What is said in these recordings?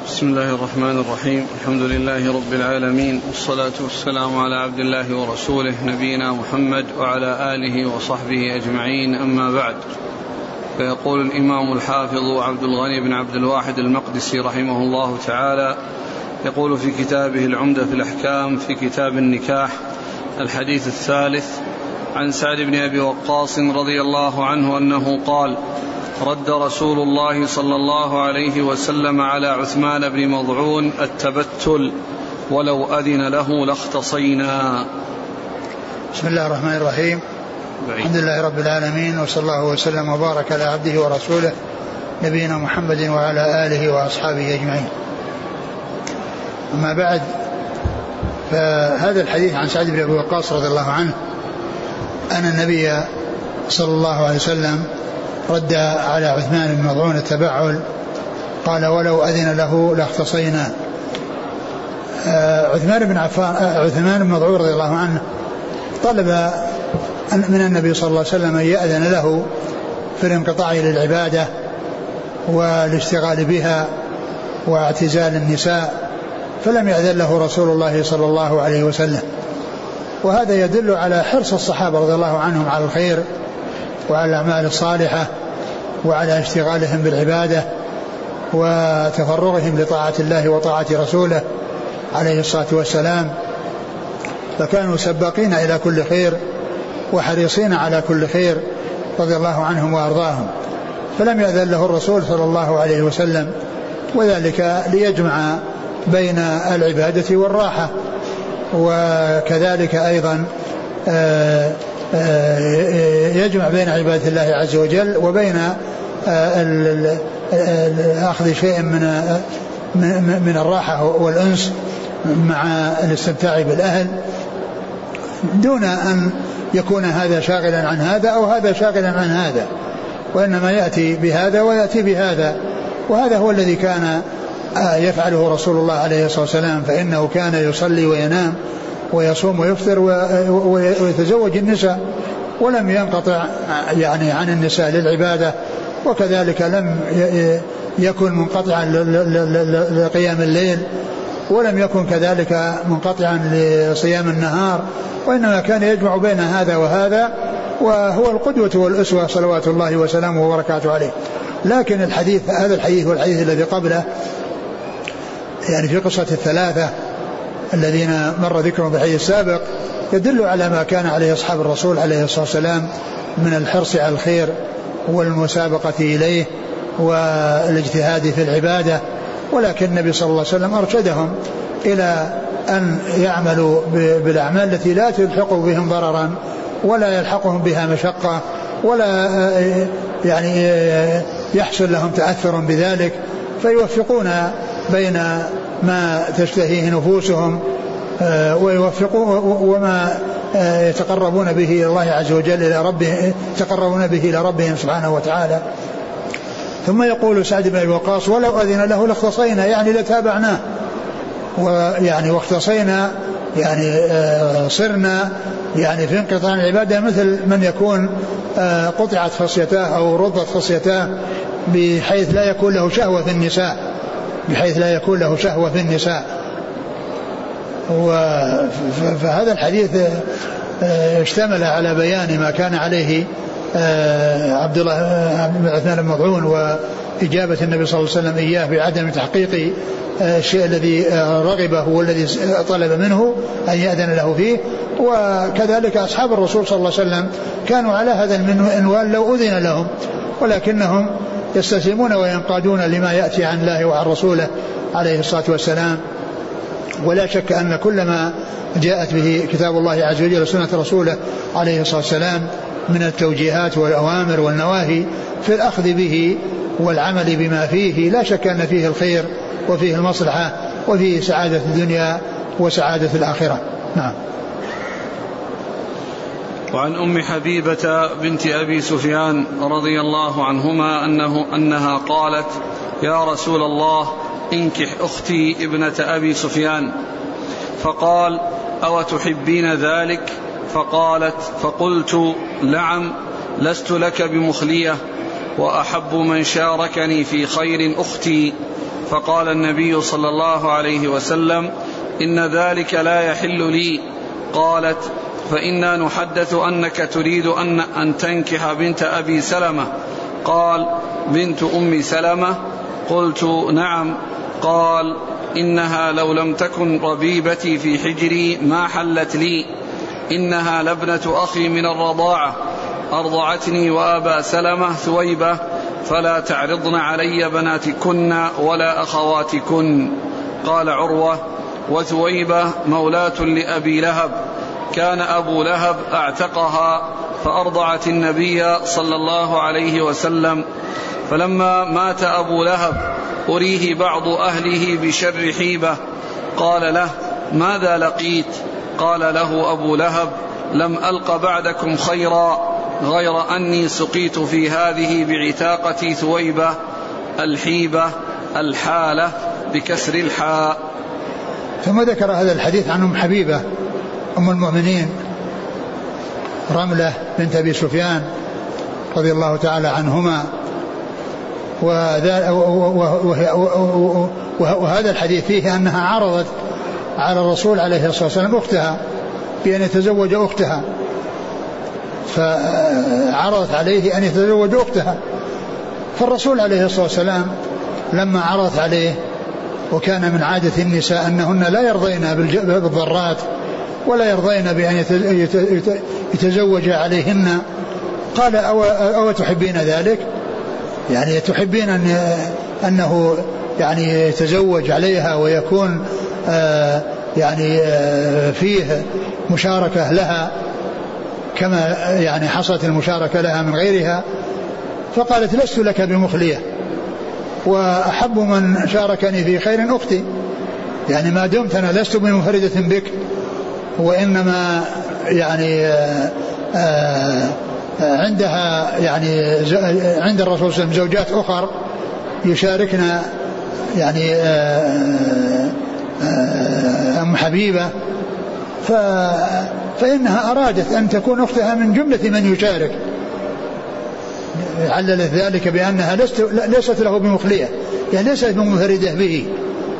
بسم الله الرحمن الرحيم. الحمد لله رب العالمين والصلاة والسلام على عبد الله ورسوله نبينا محمد وعلى آله وصحبه أجمعين. أما بعد فيقول الإمام الحافظ عبد الغني بن عبد الواحد المقدسي رحمه الله تعالى يقول في كتابه العمدة في الأحكام في كتاب النكاح الحديث الثالث عن سعد بن أبي وقاص رضي الله عنه أنه قال رد رسول الله صلى الله عليه وسلم على عثمان بن مضعون التبتل ولو أذن له لاختصينا. بسم الله الرحمن الرحيم. بعيد. الحمد لله رب العالمين وصلى الله وسلم وبارك على عبده ورسوله نبينا محمد وعلى آله وأصحابه أجمعين. أما بعد فهذا الحديث عن سعد بن أبي وقاص رضي الله عنه أن النبي صلى الله عليه وسلم رد على عثمان بن مضعون التبعل قال ولو أذن له لاختصينا. آه، عثمان بن عفان آه، عثمان بن مضعون رضي الله عنه طلب من النبي صلى الله عليه وسلم أن يأذن له في الانقطاع للعبادة والاشتغال بها واعتزال النساء فلم يأذن له رسول الله صلى الله عليه وسلم. وهذا يدل على حرص الصحابة رضي الله عنهم على الخير وعلى الأعمال الصالحة وعلى اشتغالهم بالعبادة وتفرغهم لطاعة الله وطاعة رسوله عليه الصلاة والسلام. فكانوا سباقين إلى كل خير وحريصين على كل خير رضي الله عنهم وأرضاهم. فلم يأذن له الرسول صلى الله عليه وسلم وذلك ليجمع بين العبادة والراحة. وكذلك أيضا آه آه، يجمع بين عبادة الله عز وجل وبين آه، أخذ شيء من من الراحة والأنس مع الاستمتاع بالأهل دون أن يكون هذا شاغلا عن هذا أو هذا شاغلا عن هذا وإنما يأتي بهذا ويأتي بهذا. وهذا هو الذي كان آه، يفعله رسول الله عليه الصلاة والسلام فإنه كان يصلي وينام ويصوم ويفطر ويتزوج النساء ولم ينقطع يعني عن النساء للعبادة. وكذلك لم يكن منقطعا لقيام الليل ولم يكن كذلك منقطعا لصيام النهار وإنما كان يجمع بين هذا وهذا وهو القدوة والأسوة صلوات الله وسلامه وبركاته عليه. لكن الحديث هذا الحديث والحديث الذي قبله يعني في قصة الثلاثة الذين مر ذكرهم في الحديث السابق يدل على ما كان عليه أصحاب الرسول عليه الصلاة والسلام من الحرص على الخير والمسابقة إليه والاجتهاد في العبادة ولكن النبي صلى الله عليه وسلم أرشدهم إلى أن يعملوا بالأعمال التي لا تلحق بهم ضررا ولا يلحقهم بها مشقة ولا يعني يحصل لهم تأثر بذلك فيوفقون بين ما تشتهيه نفوسهم آه، ويوفقون وما يتقربون به إلى الله عز وجل إلى ربهم يتقربون به إلى ربهم سبحانه وتعالى. ثم يقول سعد بن أبي وقاص ولو أذن له لاختصينا. يعني لتابعناه. ويعني واختصينا يعني آه، صرنا يعني في انقطاع العبادة مثل من يكون قطعت خصيتاه أو رضت خصيتاه بحيث لا يكون له شهوة في النساء. بحيث لا يكون له شهوة في النساء. فهذا الحديث آه، اشتمل على بيان ما كان عليه آه، عبد الله آه، بن عثمان بن وإجابة النبي صلى الله عليه وسلم إياه بعدم تحقيق الشيء الذي رغبه والذي طلب منه أن يأذن له فيه. وكذلك أصحاب الرسول صلى الله عليه وسلم كانوا على هذا المنوال لو أذن لهم ولكنهم يستسلمون وينقادون لما يأتي عن الله وعن رسوله عليه الصلاة والسلام. ولا شك أن كل ما جاءت به كتاب الله عز وجل وسنة رسوله عليه الصلاة والسلام من التوجيهات والأوامر والنواهي في الأخذ به والعمل بما فيه لا شك أن فيه الخير وفيه المصلحة وفيه سعادة الدنيا وسعادة الآخرة. نعم. وعن أم حبيبة بنت أبي سفيان رضي الله عنهما انه أنها قالت يا رسول الله أنكح أختي ابنة أبي سفيان. فقال أو تحبين ذلك؟ فقالت فقلت نعم لست لك بمخلية وأحب من شاركني في خير أختي. فقال النبي صلى الله عليه وسلم إن ذلك لا يحل لي. قالت فإنا نحدث أنك تريد أن, أن تنكح بنت أبي سلمة. قال بنت أم سلمة؟ قلت نعم. قال إنها لو لم تكن ربيبتي في حجري ما حلت لي. إنها لابنة أخي من الرضاعة. أرضعتني وأبا سلمة ثويبة فلا تعرضن علي بناتكن ولا أخواتكن. قال عروة وثويبة مولاة لأبي لهب. كان أبو لهب أعتقها فأرضعت النبي صلى الله عليه وسلم. فلما مات أبو لهب أريه بعض أهله بشر حيبة. قال له ماذا لقيت؟ قال له أبو لهب لم ألق بعدكم خيرا غير أني سقيت في هذه بعتاقة ثويبة الحيبة الحالة بكسر الحاء. ثم ذكر هذا الحديث عن أم حبيبة أم المؤمنين. رملة بنت أبي سفيان رضي الله تعالى عنهما. وهذا الحديث فيه أنها عرضت على الرسول عليه الصلاة والسلام أختها بأن يتزوج أختها. فعرضت عليه أن يتزوج أختها. فالرسول عليه الصلاة والسلام لما عرضت عليه وكان من عادة النساء أنهن لا يرضين بالضرات ولا يرضين بأن يتزوج عليهن. قال أو, أو تحبين ذلك؟ يعني تحبين أن أنه يعني يتزوج عليها ويكون آه يعني آه فيه مشاركة لها كما يعني حصلت المشاركة لها من غيرها. فقالت لست لك بمخلية وأحب من شاركني في خير أختي. يعني ما دمت أنا لست بمنفردة بك. وإنما يعني آه، آه، عندها يعني عند الرسول صلى الله عليه وسلم زوجات أخر يشاركنا يعني آه، أم حبيبة. ف فإنها أرادت أن تكون أختها من جملة من يشارك. عللت ذلك بأنها لست ليست له بمخلية يعني ليست بمنفردة به.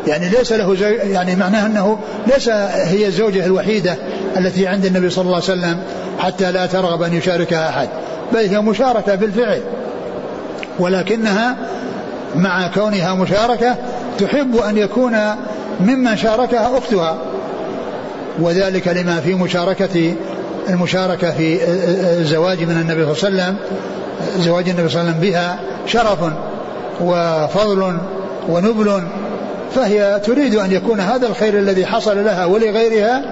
يعني ليس له زي يعني معناه أنه ليس هي الزوجة الوحيدة التي عند النبي صلى الله عليه وسلم حتى لا ترغب أن يشاركها أحد. بل هي مشاركة بالفعل. ولكنها مع كونها مشاركة تحب أن يكون ممن شاركها أختها. وذلك لما في مشاركة المشاركة في الزواج من النبي صلى الله عليه وسلم زواج النبي صلى الله عليه وسلم بها شرف وفضل ونبل فهي تريد أن يكون هذا الخير الذي حصل لها ولغيرها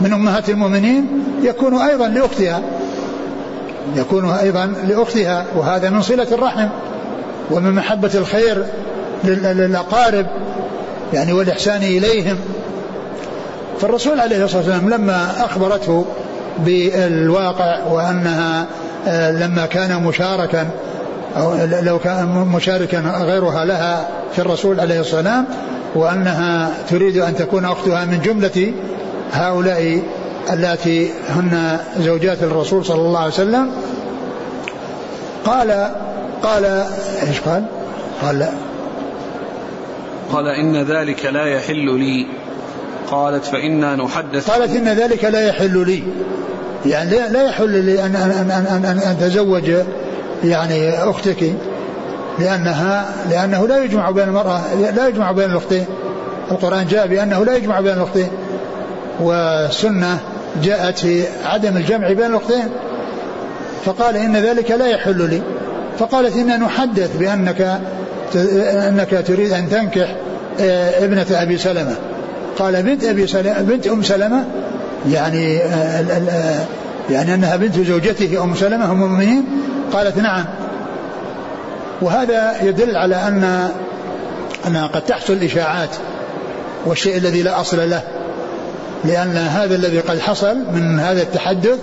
من أمهات المؤمنين يكون أيضا لأختها. يكون أيضا لأختها وهذا من صلة الرحم ومن محبة الخير للأقارب يعني والإحسان إليهم. فالرسول عليه الصلاة والسلام لما أخبرته بالواقع وأنها آه، لما كان مشاركا أو لو كان مشاركا غيرها لها في الرسول عليه الصلاة والسلام وأنها تريد أن تكون أختها من جملة هؤلاء اللاتي هن زوجات الرسول صلى الله عليه وسلم. قال قال إيش قال؟ قال لا قال إن ذلك لا يحل لي. قالت فإنا نحدث. قالت إن ذلك لا يحل لي. يعني لا يحل لي أن أن أن أن, أن, أن أتزوج يعني أختك لأنها لأنه لا يجمع بين المرأة لا يجمع بين الأختين القرآن جاء بأنه لا يجمع بين الأختين والسنة جاءت في عدم الجمع بين الأختين فقال إن ذلك لا يحل لي. فقالت إن نحدث بأنك أنك تريد أن تنكح آه، ابنة أبي سلمة. قال بنت أبي سلمة بنت أم سلمة يعني آه، يعني أنها بنت زوجته أم سلمة أم المؤمنين قالت نعم. وهذا يدل على أن أنها قد تحصل إشاعات والشيء الذي لا أصل له لأن هذا الذي قد حصل من هذا التحدث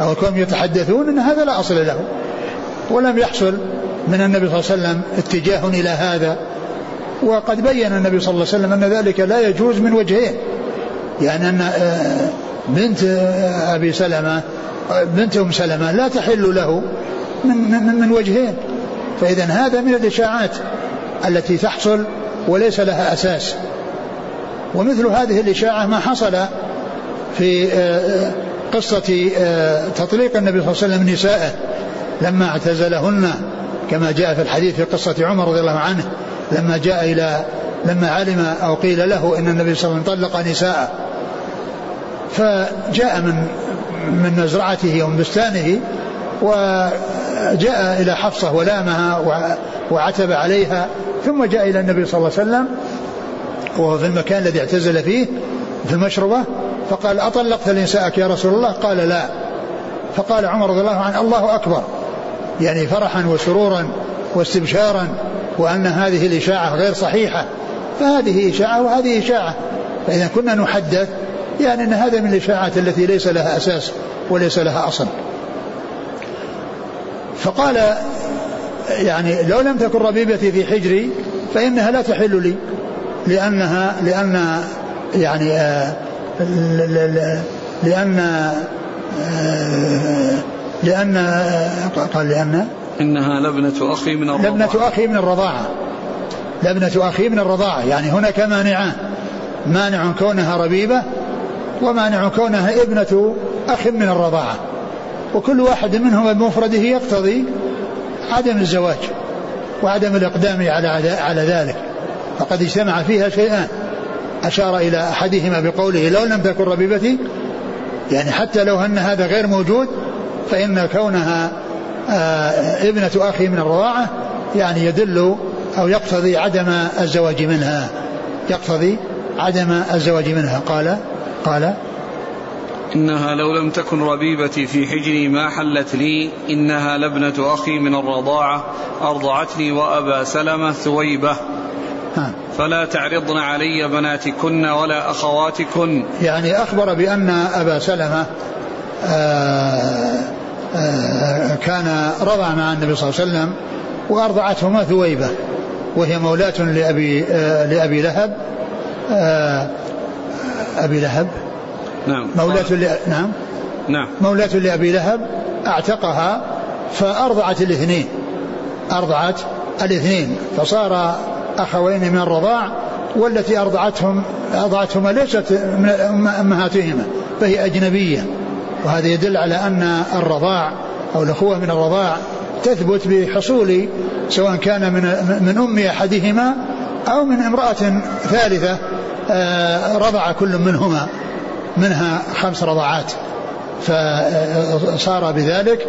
أو كونهم يتحدثون أن هذا لا أصل له. ولم يحصل من النبي صلى الله عليه وسلم اتجاه إلى هذا. وقد بين النبي صلى الله عليه وسلم أن ذلك لا يجوز من وجهين. يعني أن آه، بنت آه، أبي سلمة بنت أم سلمة لا تحل له من, من, من وجهين. فإذا هذا من الإشاعات التي تحصل وليس لها أساس. ومثل هذه الإشاعة ما حصل في آه، قصة آه، تطليق النبي صلى الله عليه وسلم نسائه لما اعتزلهن كما جاء في الحديث في قصة عمر رضي الله عنه لما جاء إلى لما علم أو قيل له أن النبي صلى الله عليه وسلم طلق نساءه. فجاء من من مزرعته ومن بستانه وجاء إلى حفصة ولامها وعتب عليها ثم جاء إلى النبي صلى الله عليه وسلم وهو في المكان الذي اعتزل فيه في المشربة فقال أطلقت نساءك يا رسول الله؟ قال لا. فقال عمر رضي الله عنه الله أكبر. يعني فرحا وسرورا واستبشارا وأن هذه الإشاعة غير صحيحة. فهذه إشاعة وهذه إشاعة. فإذا كنا نحدث يعني أن هذا من الإشاعات التي ليس لها أساس وليس لها أصل. فقال يعني لو لم تكن ربيبتي في حجري فإنها لا تحل لي لأنها لأن يعني آه لأن آه لأن آه قال لأن؟ إنها لبنة أخي من الرضاعة. لبنة أخي من الرضاعة. لبنة أخي من الرضاعة. يعني هناك مانعان مانع كونها ربيبة ومانع كونها ابنة أخ من الرضاعة. وكل واحد منهما بمفرده يقتضي عدم الزواج وعدم الإقدام على على ذلك. فقد اجتمع فيها شيئان. أشار إلى أحدهما بقوله لو لم تكن ربيبتي يعني حتى لو أن هذا غير موجود فإن كونها آه، ابنة أخي من الرضاعة يعني يدل أو يقتضي عدم الزواج منها. يقتضي عدم الزواج منها. قال قال إنها لو لم تكن ربيبتي في حجري ما حلت لي إنها لابنة أخي من الرضاعة أرضعتني وأبا سلمة ثويبة. فلا تعرضن علي بناتكن ولا أخواتكن. يعني أخبر بأن أبا سلمة آآ آه، آآ آه، كان رضع مع النبي صلى الله عليه وسلم وأرضعتهما ثويبة وهي مولاة لأبي آه، لأبي لهب أبي لهب نعم. مولاة ل... نعم. نعم. مولاة لأبي لهب أعتقها فأرضعت الاثنين. أرضعت الاثنين. فصار أخوين من الرضاع والتي أرضعتهم أرضعتهما ليست من أمهاتهما فهي أجنبية. وهذا يدل على أن الرضاع أو الأخوة من الرضاع تثبت بحصول سواء كان من من أم أحدهما أو من امرأة ثالثة آه، رضع كل منهما. منها خمس رضعات فصار بذلك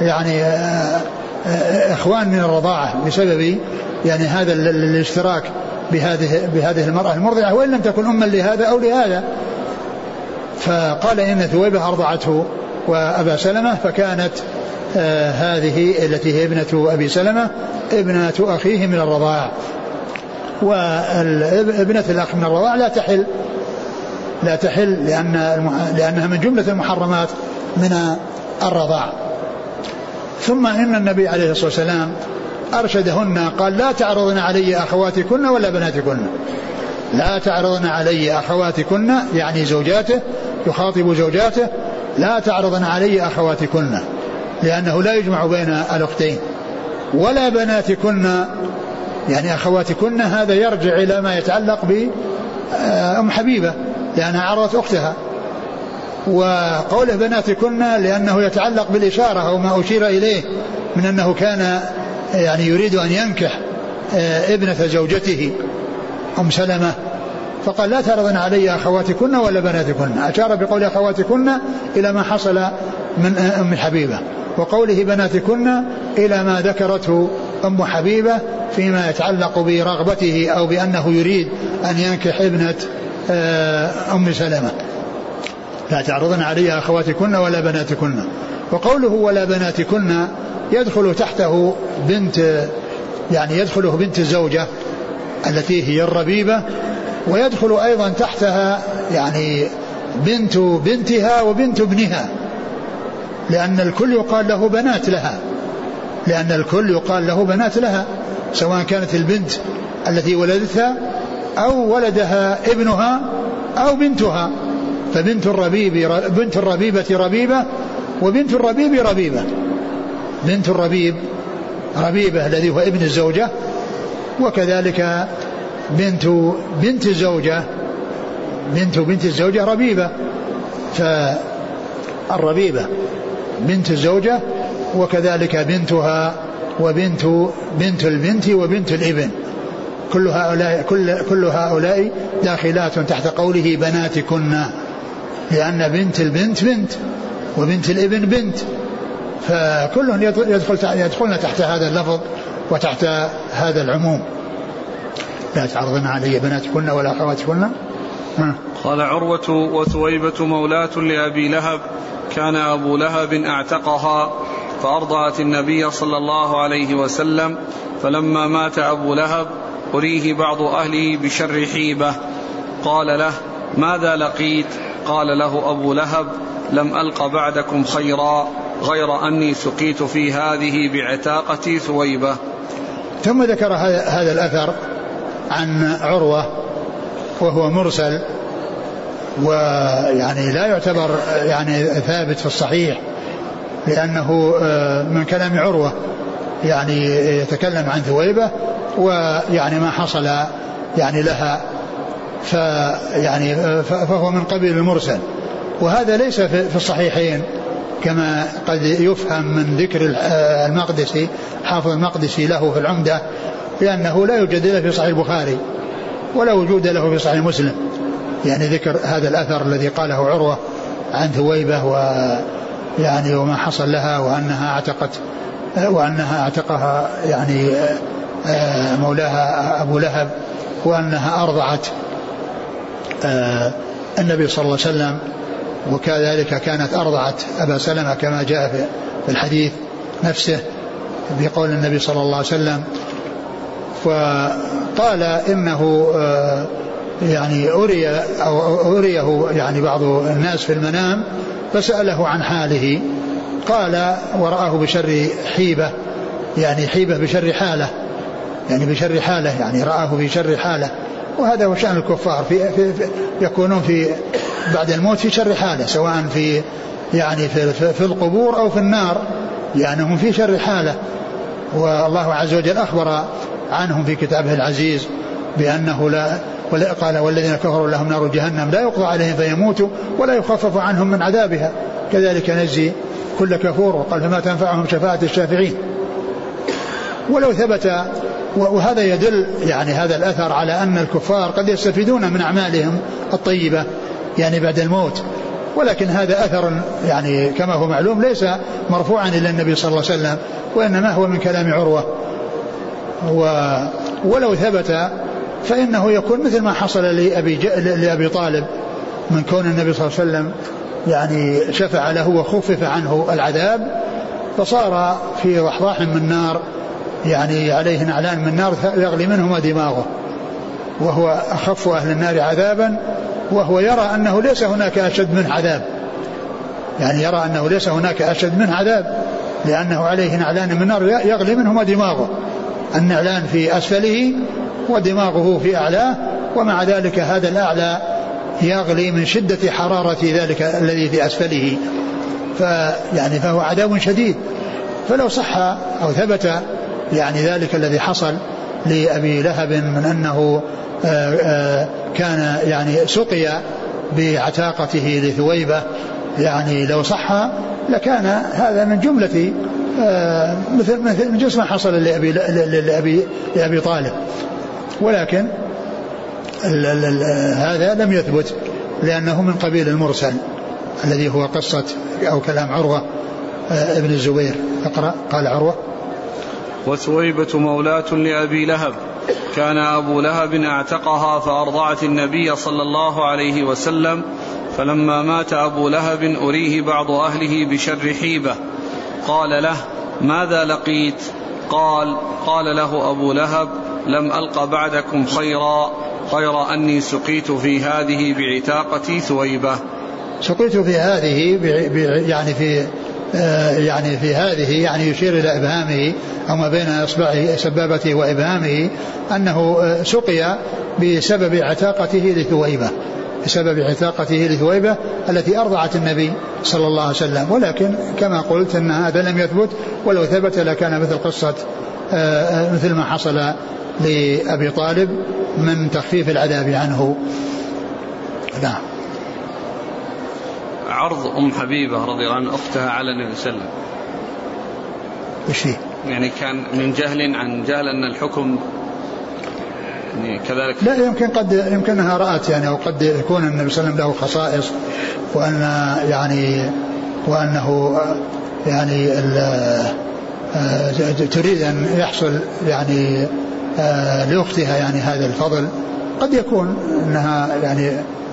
يعني آه، آه، إخوان من الرضاعة بسبب يعني هذا الاشتراك بهذه بهذه المرأة المرضعة وإن لم تكن أما لهذا أو لهذا. فقال إن ثويبة أرضعته وأبا سلمة فكانت آه هذه التي هي ابنة أبي سلمة ابنة أخيه من الرضاع وابنه الأخ من الرضاع لا تحل لا تحل لأن لأنها من جملة المحرمات من الرضاع. ثم إن النبي عليه الصلاة والسلام أرشدهن قال لا تعرضن علي أخواتكن ولا بناتكن. لا تعرضن علي أخواتكن يعني زوجاته يخاطب زوجاته لا تعرضن علي أخواتكن لأنه لا يجمع بين الأختين. ولا بناتكن يعني أخواتكن هذا يرجع إلى ما يتعلق بأم حبيبة. لأنها عرضت أختها. وقوله بناتكن لأنه يتعلق بالإشارة أو ما أشير إليه من أنه كان يعني يريد أن ينكح آه، ابنة زوجته أم سلمة. فقال لا ترضن علي أخواتكن ولا بناتكن أشار بقول أخواتكن إلى ما حصل من أم حبيبة. وقوله بناتكن إلى ما ذكرته أم حبيبة فيما يتعلق برغبته أو بأنه يريد أن ينكح ابنة آه، أم سلمة. لا تعرضن علي أخواتكن ولا بناتكن. وقوله ولا بناتكن يدخل تحته بنت يعني يدخله بنت الزوجة التي هي الربيبة ويدخل أيضا تحتها يعني بنت بنتها وبنت ابنها. لأن الكل يقال له بنات لها. لأن الكل يقال له بنات لها سواء كانت البنت التي ولدتها أو ولدها ابنها أو بنتها فبنت الربيب بنت الربيبة ربيبة وبنت الربيب ربيبة. بنت الربيب ربيبة الذي هو ابن الزوجة وكذلك بنت بنت الزوجة بنت بنت الزوجة ربيبة. فالربيبة بنت الزوجة وكذلك بنتها وبنت بنت البنت وبنت الابن. كل هؤلاء كل كل هؤلاء داخلات تحت قوله بناتكن لأن بنت البنت بنت وبنت الابن بنت. فكلهم يدخل يدخلن تحت هذا اللفظ وتحت هذا العموم. لا تعرضن علي بناتكن ولا أخواتكن. قال عروة وثويبة مولاة لأبي لهب كان أبو لهب أعتقها فأرضعت النبي صلى الله عليه وسلم فلما مات أبو لهب أريه بعض أهله بشر حيبة. قال له ماذا لقيت؟ قال له أبو لهب لم ألق بعدكم خيرا غير أني سقيت في هذه بعتاقتي ثويبة. ثم ذكر هذا الأثر عن عروة وهو مرسل ويعني لا يعتبر يعني ثابت في الصحيح لأنه آه، من كلام عروة يعني يتكلم عن ثويبة ويعني ما حصل يعني لها فيعني فهو من قبيل المرسل. وهذا ليس في الصحيحين كما قد يفهم من ذكر المقدسي حافظ المقدسي له في العمدة لأنه لا يوجد له في صحيح البخاري ولا وجود له في صحيح مسلم. يعني ذكر هذا الأثر الذي قاله عروة عن ثويبة و يعني وما حصل لها وأنها أعتقت وأنها أعتقها يعني مولاها أبو لهب وأنها أرضعت آه، النبي صلى الله عليه وسلم وكذلك كانت أرضعت أبا سلمة كما جاء في الحديث نفسه بقول النبي صلى الله عليه وسلم. وقال إنه آه، يعني أري أو أريه يعني بعض الناس في المنام فسأله عن حاله. قال ورآه بشر حيبة يعني حيبة بشر حالة. يعني بشر حالة يعني رآه في شر حالة. وهذا هو شأن الكفار. في, في, في يكونون في بعد الموت في شر حالة سواء في يعني في, في, في القبور أو في النار يعني في شر حالة. والله عز وجل أخبر عنهم في كتابه العزيز بأنه لا قال والذين كفروا لهم نار جهنم لا يقضى عليهم فيموتوا ولا يخفف عنهم من عذابها. كذلك نجزي كل كفور وقال فما تنفعهم شفاعة الشافعين. ولو ثبت وهذا يدل يعني هذا الأثر على أن الكفار قد يستفيدون من أعمالهم الطيبة يعني بعد الموت. ولكن هذا أثر يعني كما هو معلوم ليس مرفوعا إلى النبي صلى الله عليه وسلم وإنما هو من كلام عروة. و ولو ثبت فإنه يكون مثل ما حصل لأبي, لأبي طالب من كون النبي صلى الله عليه وسلم يعني شفع له وخفف عنه العذاب فصار في ضحضاح من نار يعني عليه نعلان من نار يغلي منهما دماغه. وهو أخف أهل النار عذابا وهو يرى أنه ليس هناك أشد منه عذاب. يعني يرى أنه ليس هناك أشد منه عذاب لأنه عليه نعلان من نار يغلي منهما دماغه. النعلان في أسفله ودماغه في أعلاه ومع ذلك هذا الأعلى يغلي من شدة حرارة ذلك الذي في أسفله. فيعني فهو عذاب شديد. فلو صح أو ثبت يعني ذلك الذي حصل لأبي لهب من أنه آه، آه، كان يعني سقي بعتاقته لثويبة. يعني لو صح لكان هذا من جملة آه، مثل مثل من جنس ما حصل لأبي لأبي لأبي طالب. ولكن هذا لم يثبت لأنه من قبيل المرسل الذي هو قصة أو كلام عروة ابن الزبير. اقرأ قال عروة. وثويبة مولاة لأبي لهب. كان أبو لهب أعتقها فأرضعت النبي صلى الله عليه وسلم فلما مات أبو لهب أريه بعض أهله بشر حيبة. قال له ماذا لقيت؟ قال قال له أبو لهب لم ألق بعدكم خيرا غير أني سقيت في هذه بعتاقتي ثويبة سقيت في هذه يعني في يعني في هذه يعني يشير إلى إبهامه أو ما بين إصبعه سبابته وإبهامه أنه آه، سقي بسبب عتاقته لثويبة بسبب عتاقته لثويبة التي أرضعت النبي صلى الله عليه وسلم. ولكن كما قلت أن هذا لم يثبت ولو ثبت لكان مثل قصة مثل ما حصل لأبي طالب من تخفيف العذاب عنه. نعم. عرض أم حبيبة رضي الله عنها أختها على النبي صلى الله عليه وسلم. وش يعني كان من جهل عن جهل أن الحكم يعني كذلك لا يمكن قد يمكنها رأت يعني أو قد يكون النبي صلى الله عليه وسلم له خصائص وأن يعني وأنه يعني آه، تريد أن يحصل يعني آه، لأختها يعني هذا الفضل. قد يكون أنها يعني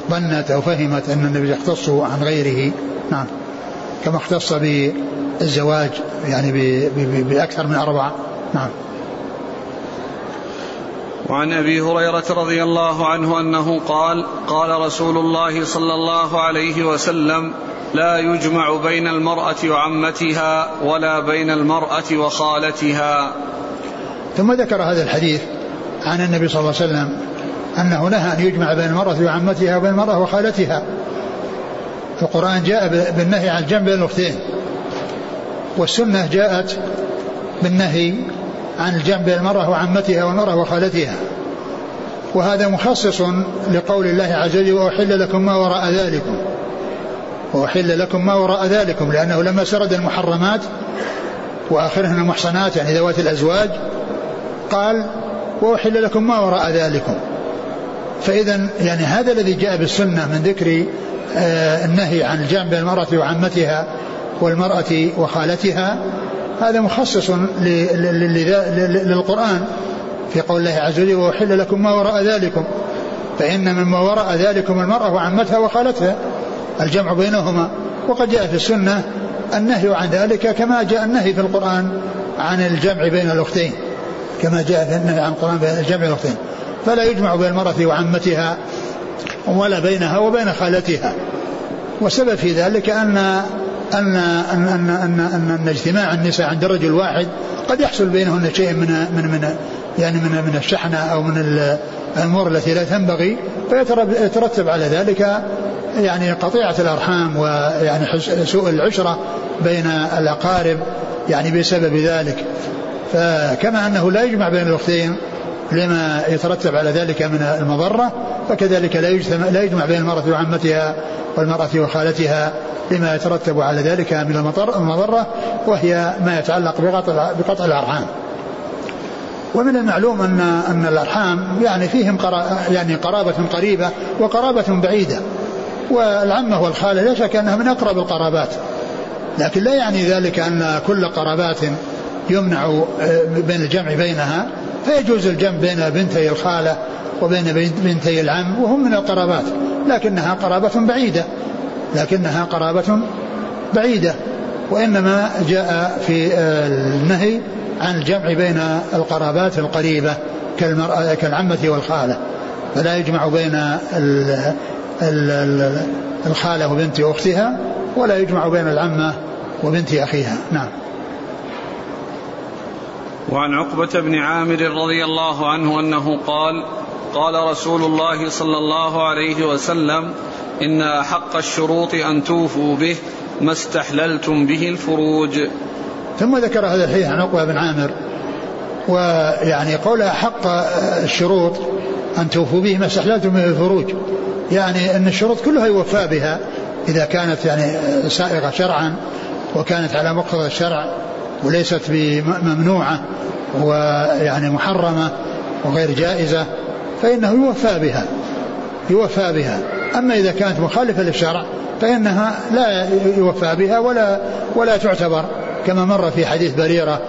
ظنت أو فهمت أن النبي يختص عن غيره. نعم. كما اختص بالزواج يعني بأكثر من أربعة. نعم. وعن أبي هريرة رضي الله عنه أنه قال قال رسول الله صلى الله عليه وسلم لا يجمع بين المرأة وعمتها ولا بين المرأة وخالتها. ثم ذكر هذا الحديث عن النبي صلى الله عليه وسلم أنه نهى أن يجمع بين المرأة وعمتها وبين المرأة وخالتها. القرآن جاء بالنهي عن الجمع بين الأختين. والسنة جاءت بالنهي عن الجمع بين المرأة وعمتها والمرأة وخالتها. وهذا مخصص لقول الله عز وجل وأحل لكم ما وراء ذلكم وأحل لكم ما وراء ذلكم لأنه لما سرد المحرمات وآخرهن المحصنات يعني ذوات الأزواج قال وأحل لكم ما وراء ذلكم فإذا يعني هذا الذي جاء بالسنة من ذكر آه النهي عن الجمع بين المرأة وعمتها والمرأة وخالتها هذا مخصص للقرآن في قول الله عز وجل وأحل لكم ما وراء ذلكم فإن مما وراء ذلكم المرأة وعمتها وخالتها الجمع بينهما. وقد جاء في السنة النهي عن ذلك كما جاء النهي في القرآن عن الجمع بين الأختين كما جاء في النهي عن القرآن بين الجمع بين الأختين. فلا يجمع بين المرأة وعمتها ولا بينها وبين خالتها. والسبب في ذلك أن أن أن أن أن, أن, أن اجتماع النساء عند رجل واحد قد يحصل بينهن شيء من من من يعني من من الشحنة أو من الأمور التي لا تنبغي فيترتب على ذلك يعني قطيعة الأرحام ويعني سوء العشرة بين الأقارب يعني بسبب ذلك. فكما أنه لا يجمع بين الأختين لما يترتب على ذلك من المضرة فكذلك لا يجتمع لا يجمع بين المرأة وعمتها والمرأة وخالتها لما يترتب على ذلك من المضرة وهي ما يتعلق بقطع, الأرحام. ومن المعلوم أن أن الأرحام يعني فيهم يعني قرابة قريبة وقرابة بعيدة. والعمة والخالة لا شك أنها من أقرب القرابات. لكن لا يعني ذلك أن كل قرابات يمنع آه، بين الجمع بينها فيجوز الجمع بين بنتي الخالة وبين بنتي العم وهم من القرابات لكنها قرابة بعيدة لكنها قرابة بعيدة وإنما جاء في النهي عن الجمع بين القرابات القريبة كالمرأة كالعمة والخالة فلا يجمع بين الخالة وبنت أختها ولا يجمع بين العمة وبنت أخيها. نعم. وعن عقبة بن عامر رضي الله عنه أنه قال قال رسول الله صلى الله عليه وسلم إن أحق الشروط أن توفوا به ما استحللتم به الفروج. ثم ذكر هذا الحديث عن عقبة بن عامر ويعني قول أحق الشروط أن توفوا به ما استحللتم به الفروج. يعني أن الشروط كلها يوفى بها إذا كانت يعني سائغة شرعا وكانت على مقتضى الشرع. وليست بممنوعة ويعني محرمة وغير جائزة فإنه يوفى بها يوفى بها. أما إذا كانت مخالفة للشرع فإنها لا يوفى بها ولا ولا تعتبر كما مر في حديث بريرة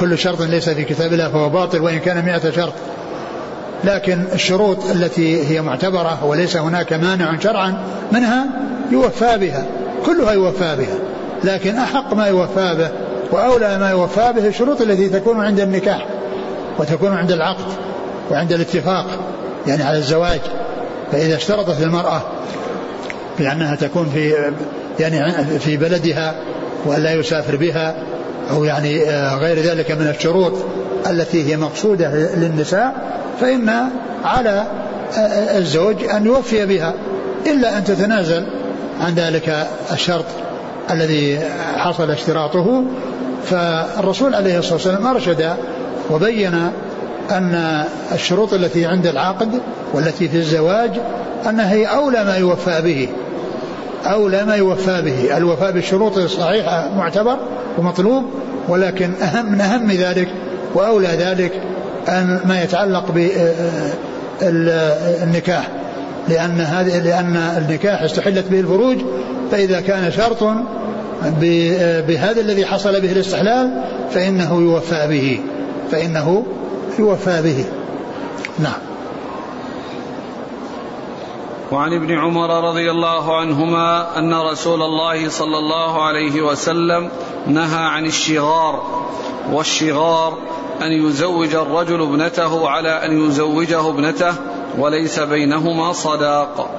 كل شرط ليس في كتاب الله فهو باطل وإن كان مئة شرط. لكن الشروط التي هي معتبرة وليس هناك مانع شرعا منها يوفى بها كلها يوفى بها. لكن أحق ما يوفى به وأولى ما يوفى به الشروط التي تكون عند النكاح وتكون عند العقد وعند الاتفاق يعني على الزواج. فإذا اشترطت المرأة بأنها تكون في يعني في بلدها وألا يسافر بها أو يعني آه، غير ذلك من الشروط التي هي مقصودة للنساء فإن على آه، الزوج أن يوفي بها إلا أن تتنازل عن ذلك الشرط الذي حصل اشتراطه فالرسول عليه الصلاة والسلام أرشد وبين أن الشروط التي عند العقد والتي في الزواج أنها هي أولى ما يوفى به أولى ما يوفى به. الوفاء بالشروط الصحيحة معتبر ومطلوب ولكن أهم من أهم ذلك وأولى ذلك أن ما يتعلق بالنكاح لأن هذه لأن النكاح استحلت به الفروج فإذا كان شرط بهذا الذي حصل به الاستحلال فإنه يوفى به فإنه يوفى به. نعم. وعن ابن عمر رضي الله عنهما أن رسول الله صلى الله عليه وسلم نهى عن الشغار والشغار أن يزوج الرجل ابنته على أن يزوجه ابنته وليس بينهما صداق.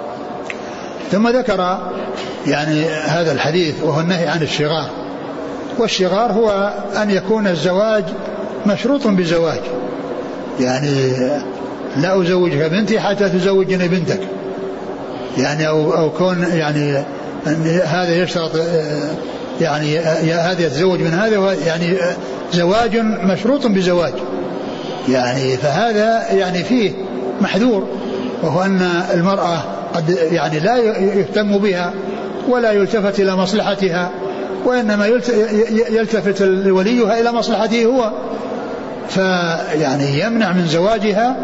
ثم ذكر يعني هذا الحديث وهو النهي عن الشغار. والشغار هو أن يكون الزواج مشروط بزواج يعني لا أزوجك بنتي حتى تزوجني بنتك. يعني أو, أو كون يعني هذا يشترط يعني هذا يتزوج من هذا يعني زواج مشروط بزواج. يعني فهذا يعني فيه محذور وهو أن المرأة قد يعني لا يهتم بها ولا يلتفت إلى مصلحتها وإنما يلتفت وليها إلى مصلحته هو. فيعني يمنع من زواجها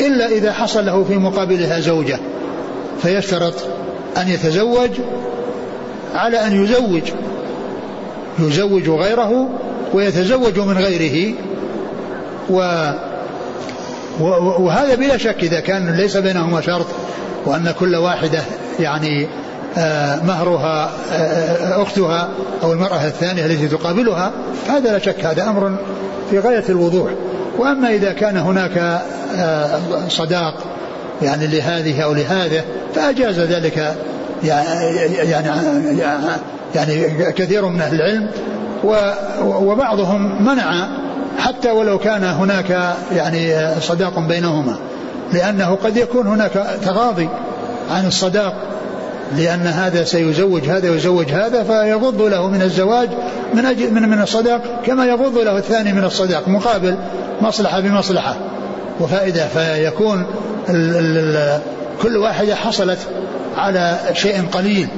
إلا إذا حصل له في مقابلها زوجة. فيشترط أن يتزوج على أن يزوج يزوج غيره ويتزوج من غيره. و وهذا بلا شك إذا كان ليس بينهما شرط وأن كل واحدة يعني آه، مهرها آه، أختها أو المرأة الثانية التي تقابلها هذا لا شك هذا أمر في غاية الوضوح. وأما إذا كان هناك آه، صداق يعني لهذه أو لهذا فأجاز ذلك. يعني يعني كثير من أهل العلم وبعضهم منع حتى ولو كان هناك يعني صداق بينهما. لأنه قد يكون هناك تغاضي عن الصداق لأن هذا سيزوج هذا ويزوج هذا فيغض له من الزواج من أجل من من الصداق كما يغض له الثاني من الصداق مقابل مصلحة بمصلحة. وفائدة فيكون ال ال كل واحدة حصلت على شيء قليل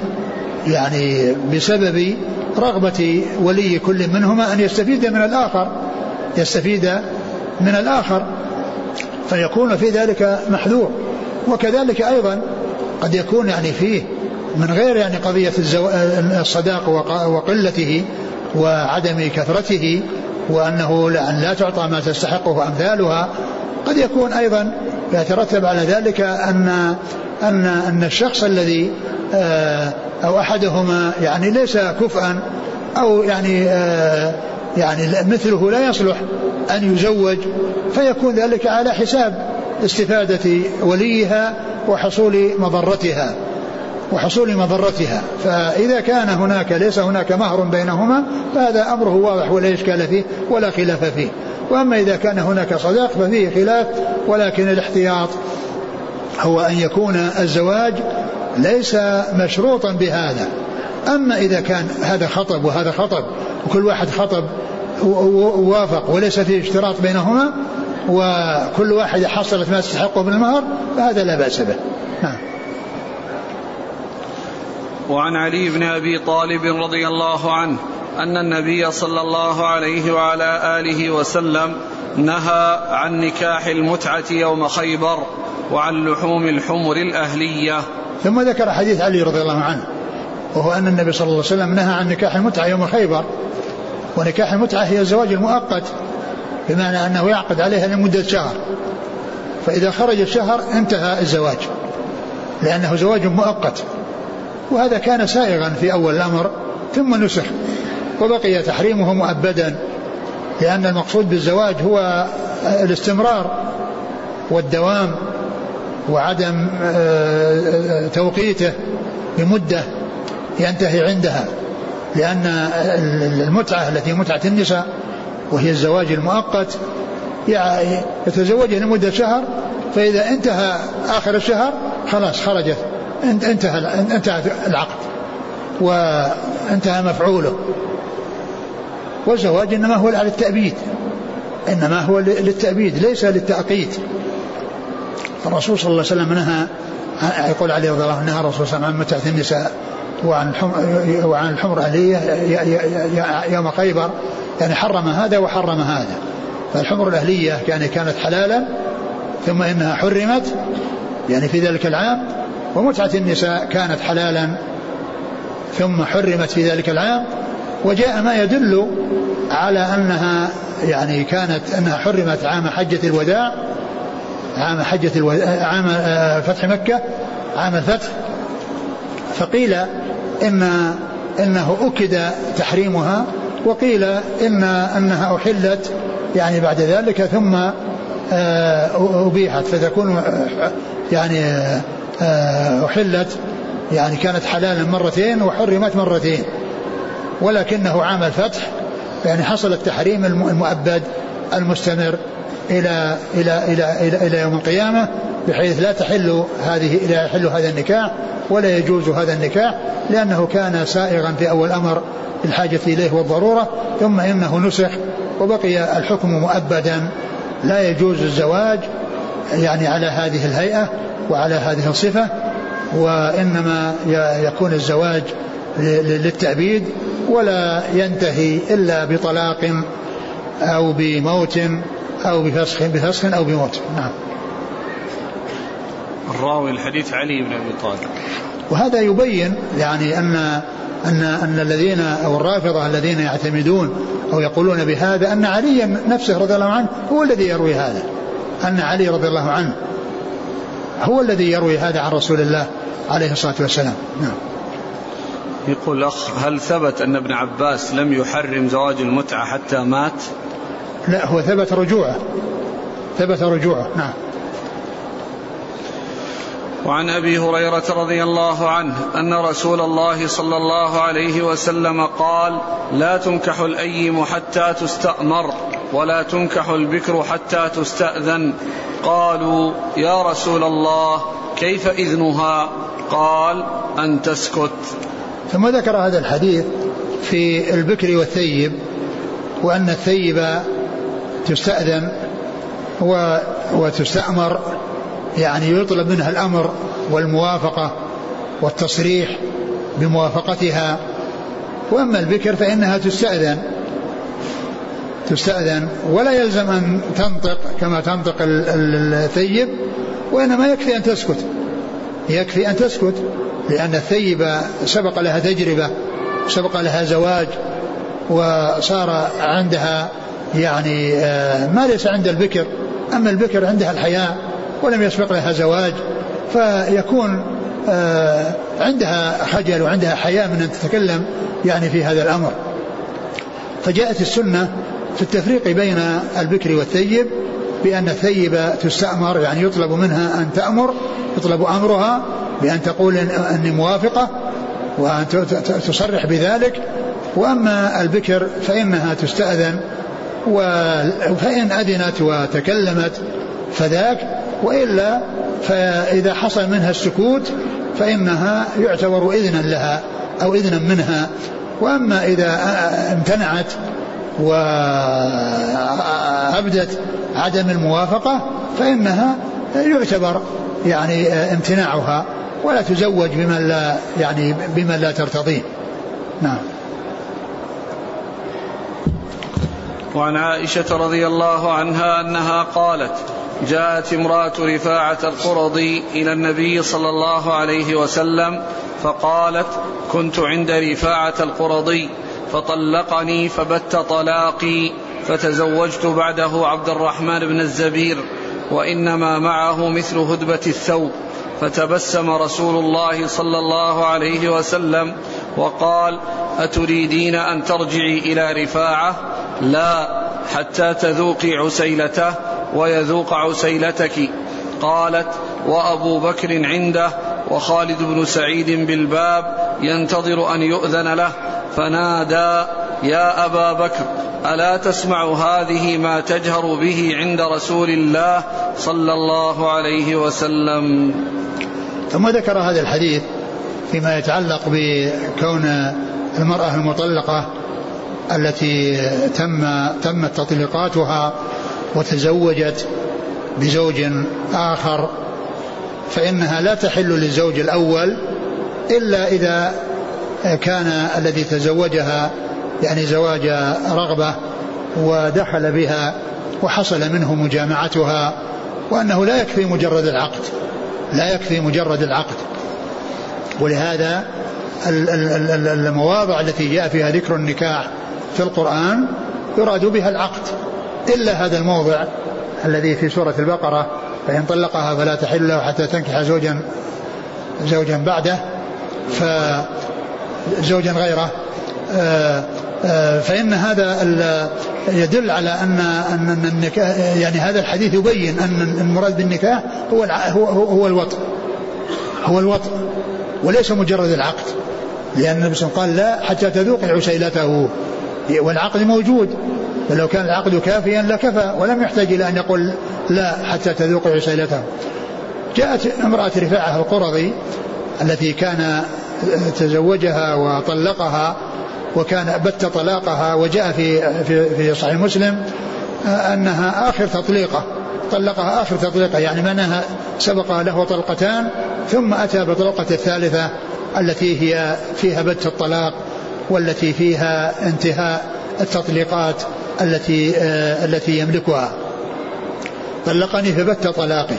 يعني بسبب رغبة ولي كل منهما أن يستفيد من الآخر يستفيد من الآخر. فيكون في ذلك محذور. وكذلك أيضا قد يكون يعني فيه من غير يعني قضية الصداق وقلته وعدم كثرته وأنه أن لا تعطى ما تستحقه أمثالها قد يكون أيضا يترتب على ذلك أن أن أن الشخص الذي آه، أو أحدهما يعني ليس كفءا أو يعني آه، يعني مثله لا يصلح أن يزوج فيكون ذلك على حساب استفادة وليها وحصول مضرتها وحصول مضرتها. فإذا كان هناك ليس هناك مهر بينهما فهذا أمره واضح ولا إشكال فيه ولا خلاف فيه. وأما إذا كان هناك صداق ففيه خلاف ولكن الاحتياط هو أن يكون الزواج ليس مشروطا بهذا. أما إذا كان هذا خطب وهذا خطب وكل واحد خطب ووافق وليس فيه اشتراط بينهما وكل واحد حصلت ما تستحقه من المهر فهذا لا بأس به. نعم. وعن علي بن أبي طالب رضي الله عنه أن النبي صلى الله عليه وعلى آله وسلم نهى عن نكاح المتعة يوم خيبر وعن لحوم الحمر الأهلية. ثم ذكر حديث علي رضي الله عنه. وهو أن النبي صلى الله عليه وسلم نهى عن نكاح المتعة يوم خيبر. ونكاح المتعة هي الزواج المؤقت بمعنى أنه يعقد عليها لمدة شهر. فإذا خرج الشهر انتهى الزواج لأنه زواج مؤقت. وهذا كان سائغا في أول الأمر ثم نسخ. وبقي تحريمه مؤبدا لأن المقصود بالزواج هو الاستمرار والدوام وعدم آه، توقيته بمدة ينتهي عندها لأن المتعة التي متعة النساء وهي الزواج المؤقت يتزوجها لمدة شهر فإذا انتهى آخر الشهر خلاص خرجت انتهى انتهى العقد وانتهى مفعوله. والزواج إنما هو على التأبيد إنما هو للتأبيد ليس للتأقيت. الرسول صلى الله عليه وسلم نهى يقول عليه رضي الله عنه نهى الرسول صلى الله عليه وسلم عن متعة النساء. وعن وعن الحمر الأهلية يوم خيبر يعني حرم هذا وحرم هذا. فالحمر الأهلية يعني كانت حلالا ثم إنها حرمت يعني في ذلك العام ومتعة النساء كانت حلالا ثم حرمت في ذلك العام. وجاء ما يدل على أنها يعني كانت أنها حرمت عام حجة الوداع عام حجة الوداع عام آه، فتح مكة عام الفتح. فقيل إن إنه أكد تحريمها وقيل إن أنها أحلت يعني بعد ذلك ثم آه، أبيحت فتكون يعني آه، أحلت يعني كانت حلالا مرتين وحرمت مرتين. ولكنه عام الفتح يعني حصل التحريم المؤبد المستمر إلى إلى إلى إلى, إلى يوم القيامة. بحيث لا تحل هذه لا يحل هذا النكاح ولا يجوز هذا النكاح لأنه كان سائغا في أول أمر الحاجة إليه والضرورة ثم إنه نسخ وبقي الحكم مؤبدا. لا يجوز الزواج يعني على هذه الهيئة وعلى هذه الصفة وإنما يكون الزواج للتأبيد ولا ينتهي إلا بطلاق أو بموت أو بفسخ بفسخ أو بموت. نعم. الراوي الحديث علي بن أبي طالب. وهذا يبين يعني أن أن أن الذين أو الرافضة الذين يعتمدون أو يقولون بهذا أن عليا نفسه رضي الله عنه هو الذي يروي هذا. أن علي رضي الله عنه هو الذي يروي هذا عن رسول الله عليه الصلاة والسلام. نعم. يقول الأخ هل ثبت أن ابن عباس لم يحرم زواج المتعة حتى مات؟ لا هو ثبت رجوعه. ثبت رجوعه. نعم. وعن أبي هريرة رضي الله عنه أن رسول الله صلى الله عليه وسلم قال لا تنكح الأيم حتى تستأمر ولا تنكح البكر حتى تستأذن قالوا يا رسول الله كيف إذنها؟ قال أن تسكت ثم ذكر هذا الحديث في البكر والثيب وأن الثيب تستأذن وتستأمر يعني يطلب منها الأمر والموافقة والتصريح بموافقتها. وأما البكر فإنها تستأذن تستأذن ولا يلزم أن تنطق كما تنطق الثيب وإنما يكفي أن تسكت. يكفي أن تسكت لأن الثيبة سبق لها تجربة سبق لها زواج وصار عندها يعني آه، ما ليس عند البكر أما البكر عندها الحياة. ولم يسبق لها زواج فيكون آه، عندها خجل وعندها حياء من أن تتكلم يعني في هذا الأمر. فجاءت السنة في التفريق بين البكر والثيب بأن الثيبة تستأمر يعني يطلب منها أن تأمر يطلب أمرها بأن تقول أني موافقة وأن تصرح بذلك. وأما البكر فإنها تستأذن فإن أذنت وتكلمت فذاك وإلا فإذا حصل منها السكوت فإنها يعتبر إذنا لها أو إذنا منها. وأما إذا امتنعت وأبدت عدم الموافقة فإنها يعتبر يعني امتناعها ولا تزوج بمن لا يعني بمن لا ترتضيه. نعم. وعن عائشة رضي الله عنها أنها قالت جاءت امرأة رفاعة القرظي إلى النبي صلى الله عليه وسلم فقالت كنت عند رفاعة القرظي فطلقني فبت طلاقي فتزوجت بعده عبد الرحمن بن الزبير وإنما معه مثل هدبة الثوب. فتبسم رسول الله صلى الله عليه وسلم وقال أتريدين أن ترجعي إلى رفاعة؟ لا حتى تذوقي عسيلته. ويذوق عسيلتك. قالت وأبو بكر عنده وخالد بن سعيد بالباب ينتظر أن يؤذن له. فنادى يا أبا بكر ألا تسمع هذه ما تجهر به عند رسول الله صلى الله عليه وسلم؟ ثم ذكر هذا الحديث فيما يتعلق بكون المرأة المطلقة التي تم تمت تطليقاتها وتزوجت بزوج آخر فإنها لا تحل للزوج الأول إلا إذا كان الذي تزوجها يعني زواج رغبة ودخل بها وحصل منه مجامعتها وأنه لا يكفي مجرد العقد لا يكفي مجرد العقد. ولهذا المواضع التي جاء فيها ذكر النكاح في القرآن يراد بها العقد. إلا هذا الموضع الذي في سورة البقرة فإن طلقها فلا تحل له حتى تنكح زوجا زوجا بعده فزوجا غيره. آه، آه، فإن هذا يدل على أن أن النكاح يعني هذا الحديث يبين أن المراد بالنكاح هو هو هو الوطء هو الوطء وليس مجرد العقد. لأن النبي صلى الله عليه وسلم قال لا حتى تذوق عسيلته. والعقد موجود. فلو كان العقد كافيا لكفى ولم يحتاج إلى أن يقول لا حتى تذوق عسيلته. جاءت امرأة رفاعة القرظي التي كان تزوجها وطلقها وكان بت طلاقها وجاء في في في صحيح مسلم أنها آخر تطليقة طلقها آخر تطليقة يعني معناها سبق له طلقتان ثم أتى بطلقه الثالثة التي هي فيها بت الطلاق والتي فيها انتهاء التطليقات. التي آه التي يملكها. طلقني فبت طلاقي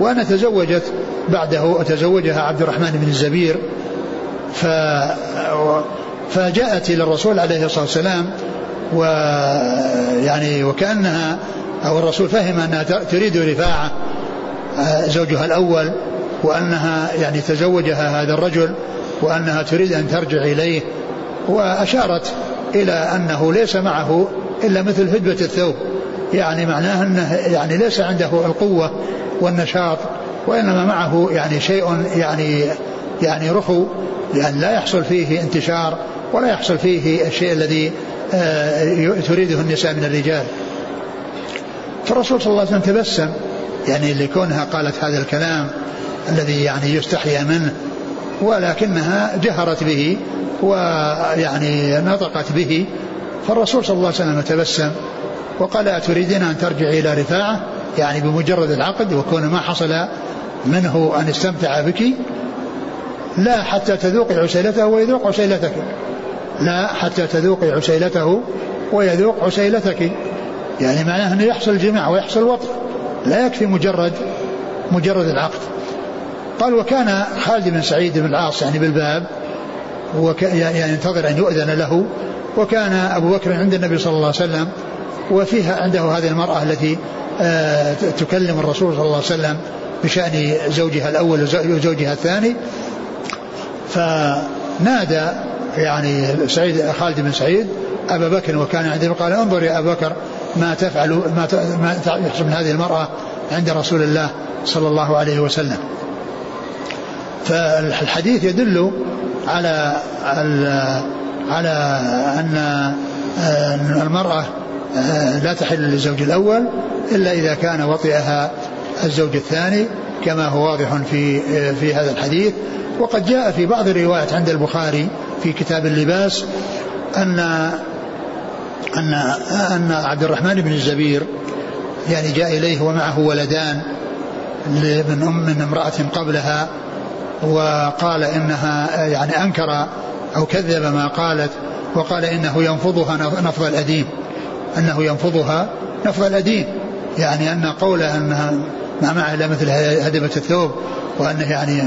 وأنا تزوجت بعده تزوجها عبد الرحمن بن الزبير. ف فجاءت إلى الرسول عليه الصلاة والسلام ويعني وكأنها أو الرسول فهم أنها تريد رفاعة آه، زوجها الأول وأنها يعني تزوجها هذا الرجل وأنها تريد أن ترجع إليه. وأشارت إلى أنه ليس معه إلا مثل هدبه الثوب. يعني معناه أنه يعني ليس عنده القوة والنشاط وإنما معه يعني شيء يعني يعني رخو لأن لا يحصل فيه انتشار ولا يحصل فيه الشيء الذي آه، تريده النساء من الرجال. فالرسول صلى الله عليه وسلم تبسم يعني لكونها قالت هذا الكلام الذي يعني يستحيا منه ولكنها جهرت به ويعني نطقت به فالرسول صلى الله عليه وسلم تبسم وقال أتريدين أن ترجعي إلى رفاعة؟ يعني بمجرد العقد وكون ما حصل منه أن استمتع بك. لا حتى تذوقي عسيلته ويذوق عسيلتك. لا حتى تذوقي عسيلته ويذوق عسيلتك. يعني معناه أنه يحصل جماع ويحصل وطء لا يكفي مجرد مجرد العقد. قال وكان خالد بن سعيد بن العاص يعني بالباب وك يعني ينتظر أن يؤذن له. وكان أبو بكر عند النبي صلى الله عليه وسلم وفيها عنده هذه المرأة التي آه تكلم الرسول صلى الله عليه وسلم بشأن زوجها الأول وزوجها الثاني. فنادى يعني سعيد خالد بن سعيد أبا بكر وكان عنده قال انظر يا أبا بكر ما تفعل ما يحصل من هذه المرأة عند رسول الله صلى الله عليه وسلم. فالحديث يدل على على أن المرأة لا تحل للزوج الأول إلا إذا كان وطئها الزوج الثاني كما هو واضح في في هذا الحديث. وقد جاء في بعض الروايات عند البخاري في كتاب اللباس أن أن أن عبد الرحمن بن الزبير يعني جاء إليه ومعه ولدان من أم من امرأة قبلها وقال إنها يعني أنكر أو كذب ما قالت وقال إنه ينفضها نفض الأديم أنه ينفضها نفض الأديم يعني أن قوله أنها ما معه إلا مثل هدمة الثوب وأنه يعني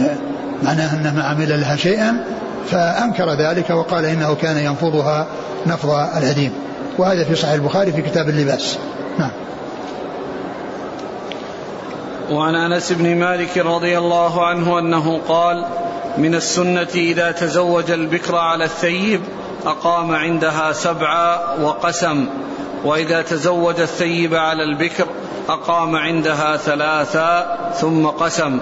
معناه أنه ما عمل لها شيئا فأنكر ذلك وقال إنه كان ينفضها نفض الهديم وهذا في صحيح البخاري في كتاب اللباس. نعم. وعن أنس بن مالك رضي الله عنه أنه قال من السنة إذا تزوج البكر على الثيب أقام عندها سبعا وقسم وإذا تزوج الثيب على البكر أقام عندها ثلاثا ثم قسم.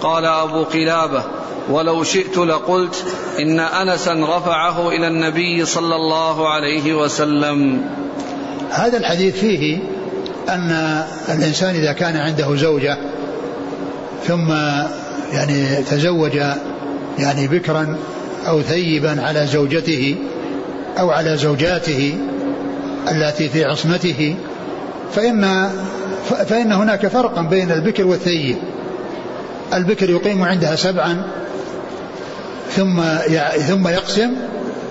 قال أبو قلابة ولو شئت لقلت إن أنسا رفعه إلى النبي صلى الله عليه وسلم. هذا الحديث فيه أن الإنسان إذا كان عنده زوجة ثم يعني تزوج يعني بكرا أو ثيبا على زوجته أو على زوجاته التي في عصمته فإن فإن هناك فرقا بين البكر والثيب. البكر يقيم عندها سبعا ثم ثم يقسم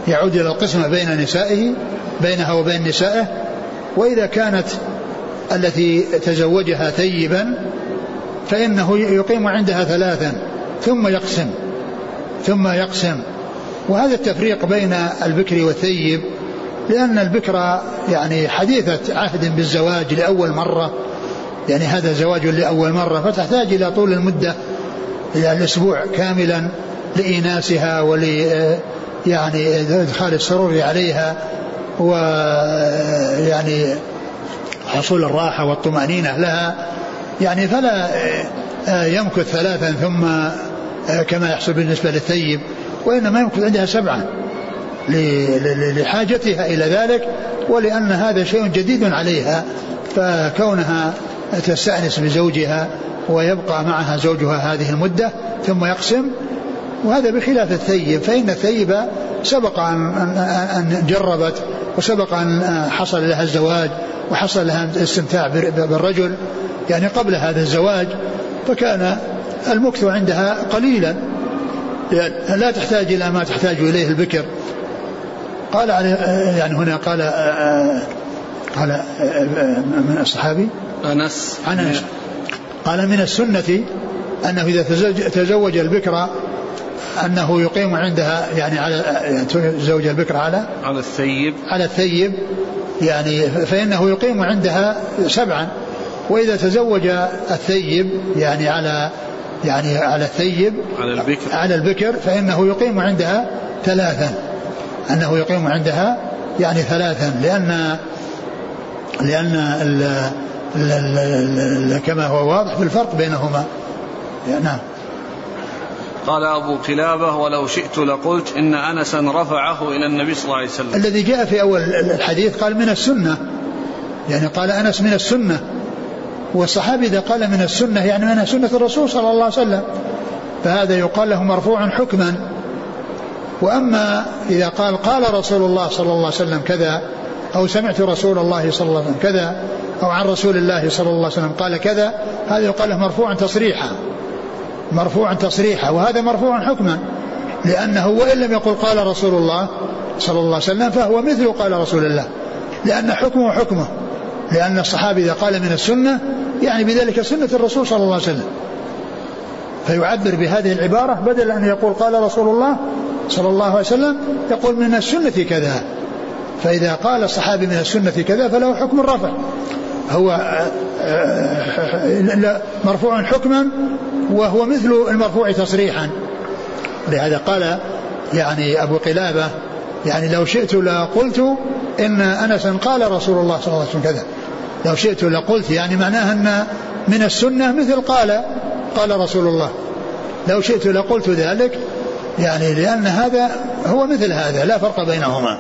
يعود إلى القسمة بين نسائه بينها وبين نسائه وإذا كانت التي تزوجها ثيبا فإنه يقيم عندها ثلاثا ثم يقسم ثم يقسم. وهذا التفريق بين البكر والثيب لأن البكر يعني حديثة عهد بالزواج لأول مرة يعني هذا زواج لأول مرة فتحتاج إلى طول المدة إلى الأسبوع كاملا لإيناسها ول يعني إدخال السرور عليها ويعني حصول الراحة والطمأنينة لها يعني فلا يمكث ثلاثا ثم كما يحصل بالنسبة للثيب وإنما يمكث عندها سبعا لحاجتها إلى ذلك ولأن هذا شيء جديد عليها فكونها تستأنس بزوجها ويبقى معها زوجها هذه المدة ثم يقسم وهذا بخلاف الثيب فإن الثيب سبق أن جربت وسبق أن حصل لها الزواج وحصل لها الاستمتاع بالرجل يعني قبل هذا الزواج فكان المكث عندها قليلا. لا تحتاج إلى ما تحتاج إليه البكر. قال يعني هنا قال قال من الصحابي؟ أنس. أنس. قال من السنة أنه إذا تزوج البكرة أنه يقيم عندها يعني على زوج البكرة على على الثيب. على الثيب. يعني فإنه يقيم عندها سبعا. وإذا تزوج الثيب يعني على يعني على الثيب على البكر. على البكر فإنه يقيم عندها ثلاثا. أنه يقيم عندها يعني ثلاثا. لأن لأن ال ال ال كما هو واضح في الفرق بينهما. نعم. قال أبو قلابة ولو شئت لقلت إن أنسا رفعه إلى النبي صلى الله عليه وسلم. الذي جاء في أول الحديث قال من السنة. يعني قال أنس من السنة. والصحابي إذا قال من السنة يعني من سنة الرسول صلى الله عليه وسلم. فهذا يقال له مرفوع حكما. وأما إذا قال قال رسول الله صلى الله عليه وسلم كذا أو سمعت رسول الله صلى الله عليه وسلم كذا أو عن رسول الله صلى الله عليه وسلم قال كذا هذا يقال له مرفوعا تصريحا. مرفوعا تصريحا وهذا مرفوع حكما. لأنه وإن لم يقل قال رسول الله صلى الله عليه وسلم فهو مثل قال رسول الله. لأن حكمه حكمه. لأن الصحابي إذا قال من السنة يعني بذلك سنة الرسول صلى الله عليه وسلم. فيعبر بهذه العبارة بدل أن يقول قال رسول الله صلى الله عليه وسلم يقول من السنة كذا. فإذا قال الصحابي من السنة كذا فله حكم الرفع. هو مرفوع حكما وهو مثل المرفوع تصريحا. لهذا قال يعني أبو قلابة يعني لو شئت لقلت إن أنسا قال رسول الله صلى الله عليه وسلم كذا. لو شئت لقلت يعني معناها أن من السنة مثل قال قال رسول الله. لو شئت لقلت ذلك يعني لأن هذا هو مثل هذا لا فرق بينهما.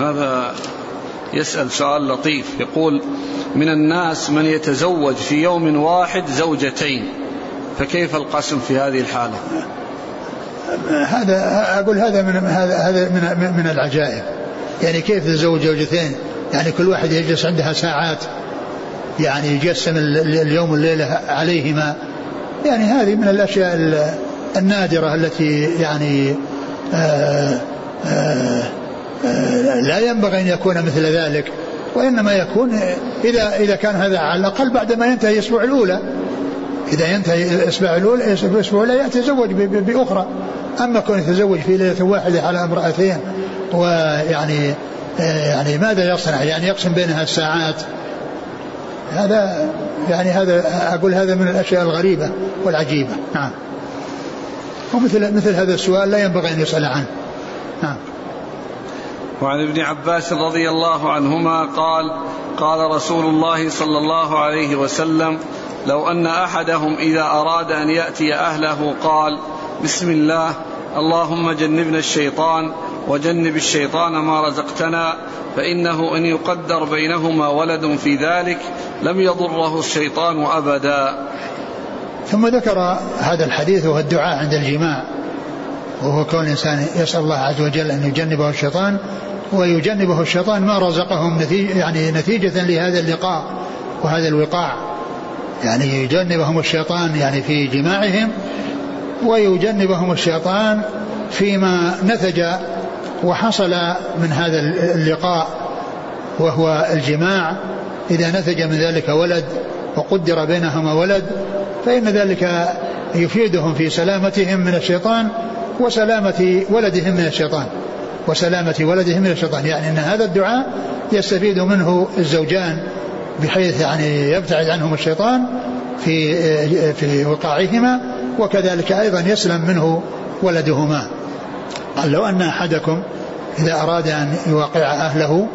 هذا يسأل سؤال لطيف. يقول من الناس من يتزوج في يوم واحد زوجتين فكيف القسم في هذه الحالة؟ هذا أقول هذا من هذا هذا من من العجائب. يعني كيف تزوج زوجتين؟ يعني كل واحد يجلس عندها ساعات يعني يجسم اليوم والليلة عليهما. يعني هذه من الأشياء النادرة التي يعني آآ آآ آآ لا ينبغي أن يكون مثل ذلك وإنما يكون إذا إذا كان هذا على الأقل بعدما ينتهي الأسبوع الأولى. إذا ينتهي الأسبوع الأولى الأسبوع الأولى يتزوج بأخرى. أما كون يتزوج في ليلة واحدة على امرأتين ويعني يعني ماذا يصنع؟ يعني يقسم بينها الساعات. هذا يعني هذا أقول هذا من الأشياء الغريبة والعجيبة. نعم. ومثل مثل هذا السؤال لا ينبغي أن يسأل عنه. نعم. وعن ابن عباس رضي الله عنهما قال قال رسول الله صلى الله عليه وسلم لو أن أحدهم إذا أراد أن يأتي أهله قال بسم الله اللهم جنبنا الشيطان وجنب الشيطان ما رزقتنا فإنه إن يقدر بينهما ولد في ذلك لم يضره الشيطان أبدا. ثم ذكر هذا الحديث وهو الدعاء عند الجماع وهو كون الإنسان يسأل الله عز وجل أن يجنبه الشيطان ويجنبه الشيطان ما رزقهم نتيجة يعني نتيجة لهذا اللقاء وهذا الوقاع. يعني يجنبهم الشيطان يعني في جماعهم ويجنبهم الشيطان فيما نتج وحصل من هذا اللقاء وهو الجماع. إذا نتج من ذلك ولد وقدر بينهما ولد فإن ذلك يفيدهم في سلامتهم من الشيطان وسلامة ولدهم من الشيطان. وسلامة ولدهم من الشيطان. يعني أن هذا الدعاء يستفيد منه الزوجان بحيث يعني يبتعد عنهم الشيطان في في وقاعهما وكذلك أيضا يسلم منه ولدهما. قال لو أن أحدكم إذا أراد أن يوقع أهله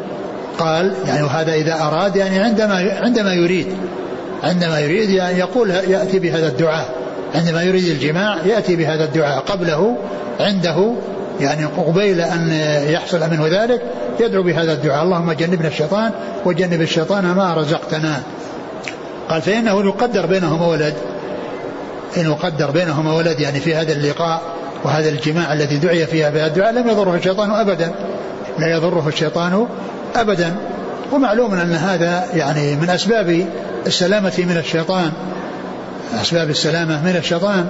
قال يعني وهذا إذا أراد يعني عندما عندما يريد عندما يريد يعني يقول يأتي بهذا الدعاء. عندما يريد الجماع يأتي بهذا الدعاء قبله عنده يعني قبيل أن يحصل منه ذلك يدعو بهذا الدعاء. اللهم جنبنا الشيطان وجنب الشيطان ما رزقتنا. قال فإنه يقدر بينهما ولد إن يقدر بينهما ولد يعني في هذا اللقاء وهذا الجماع الذي دعي فيها بهذا الدعاء لم يضره الشيطان أبدا. لا يضره الشيطان أبدا. ومعلوم أن هذا يعني من أسباب السلامة من الشيطان أسباب السلامة من الشيطان.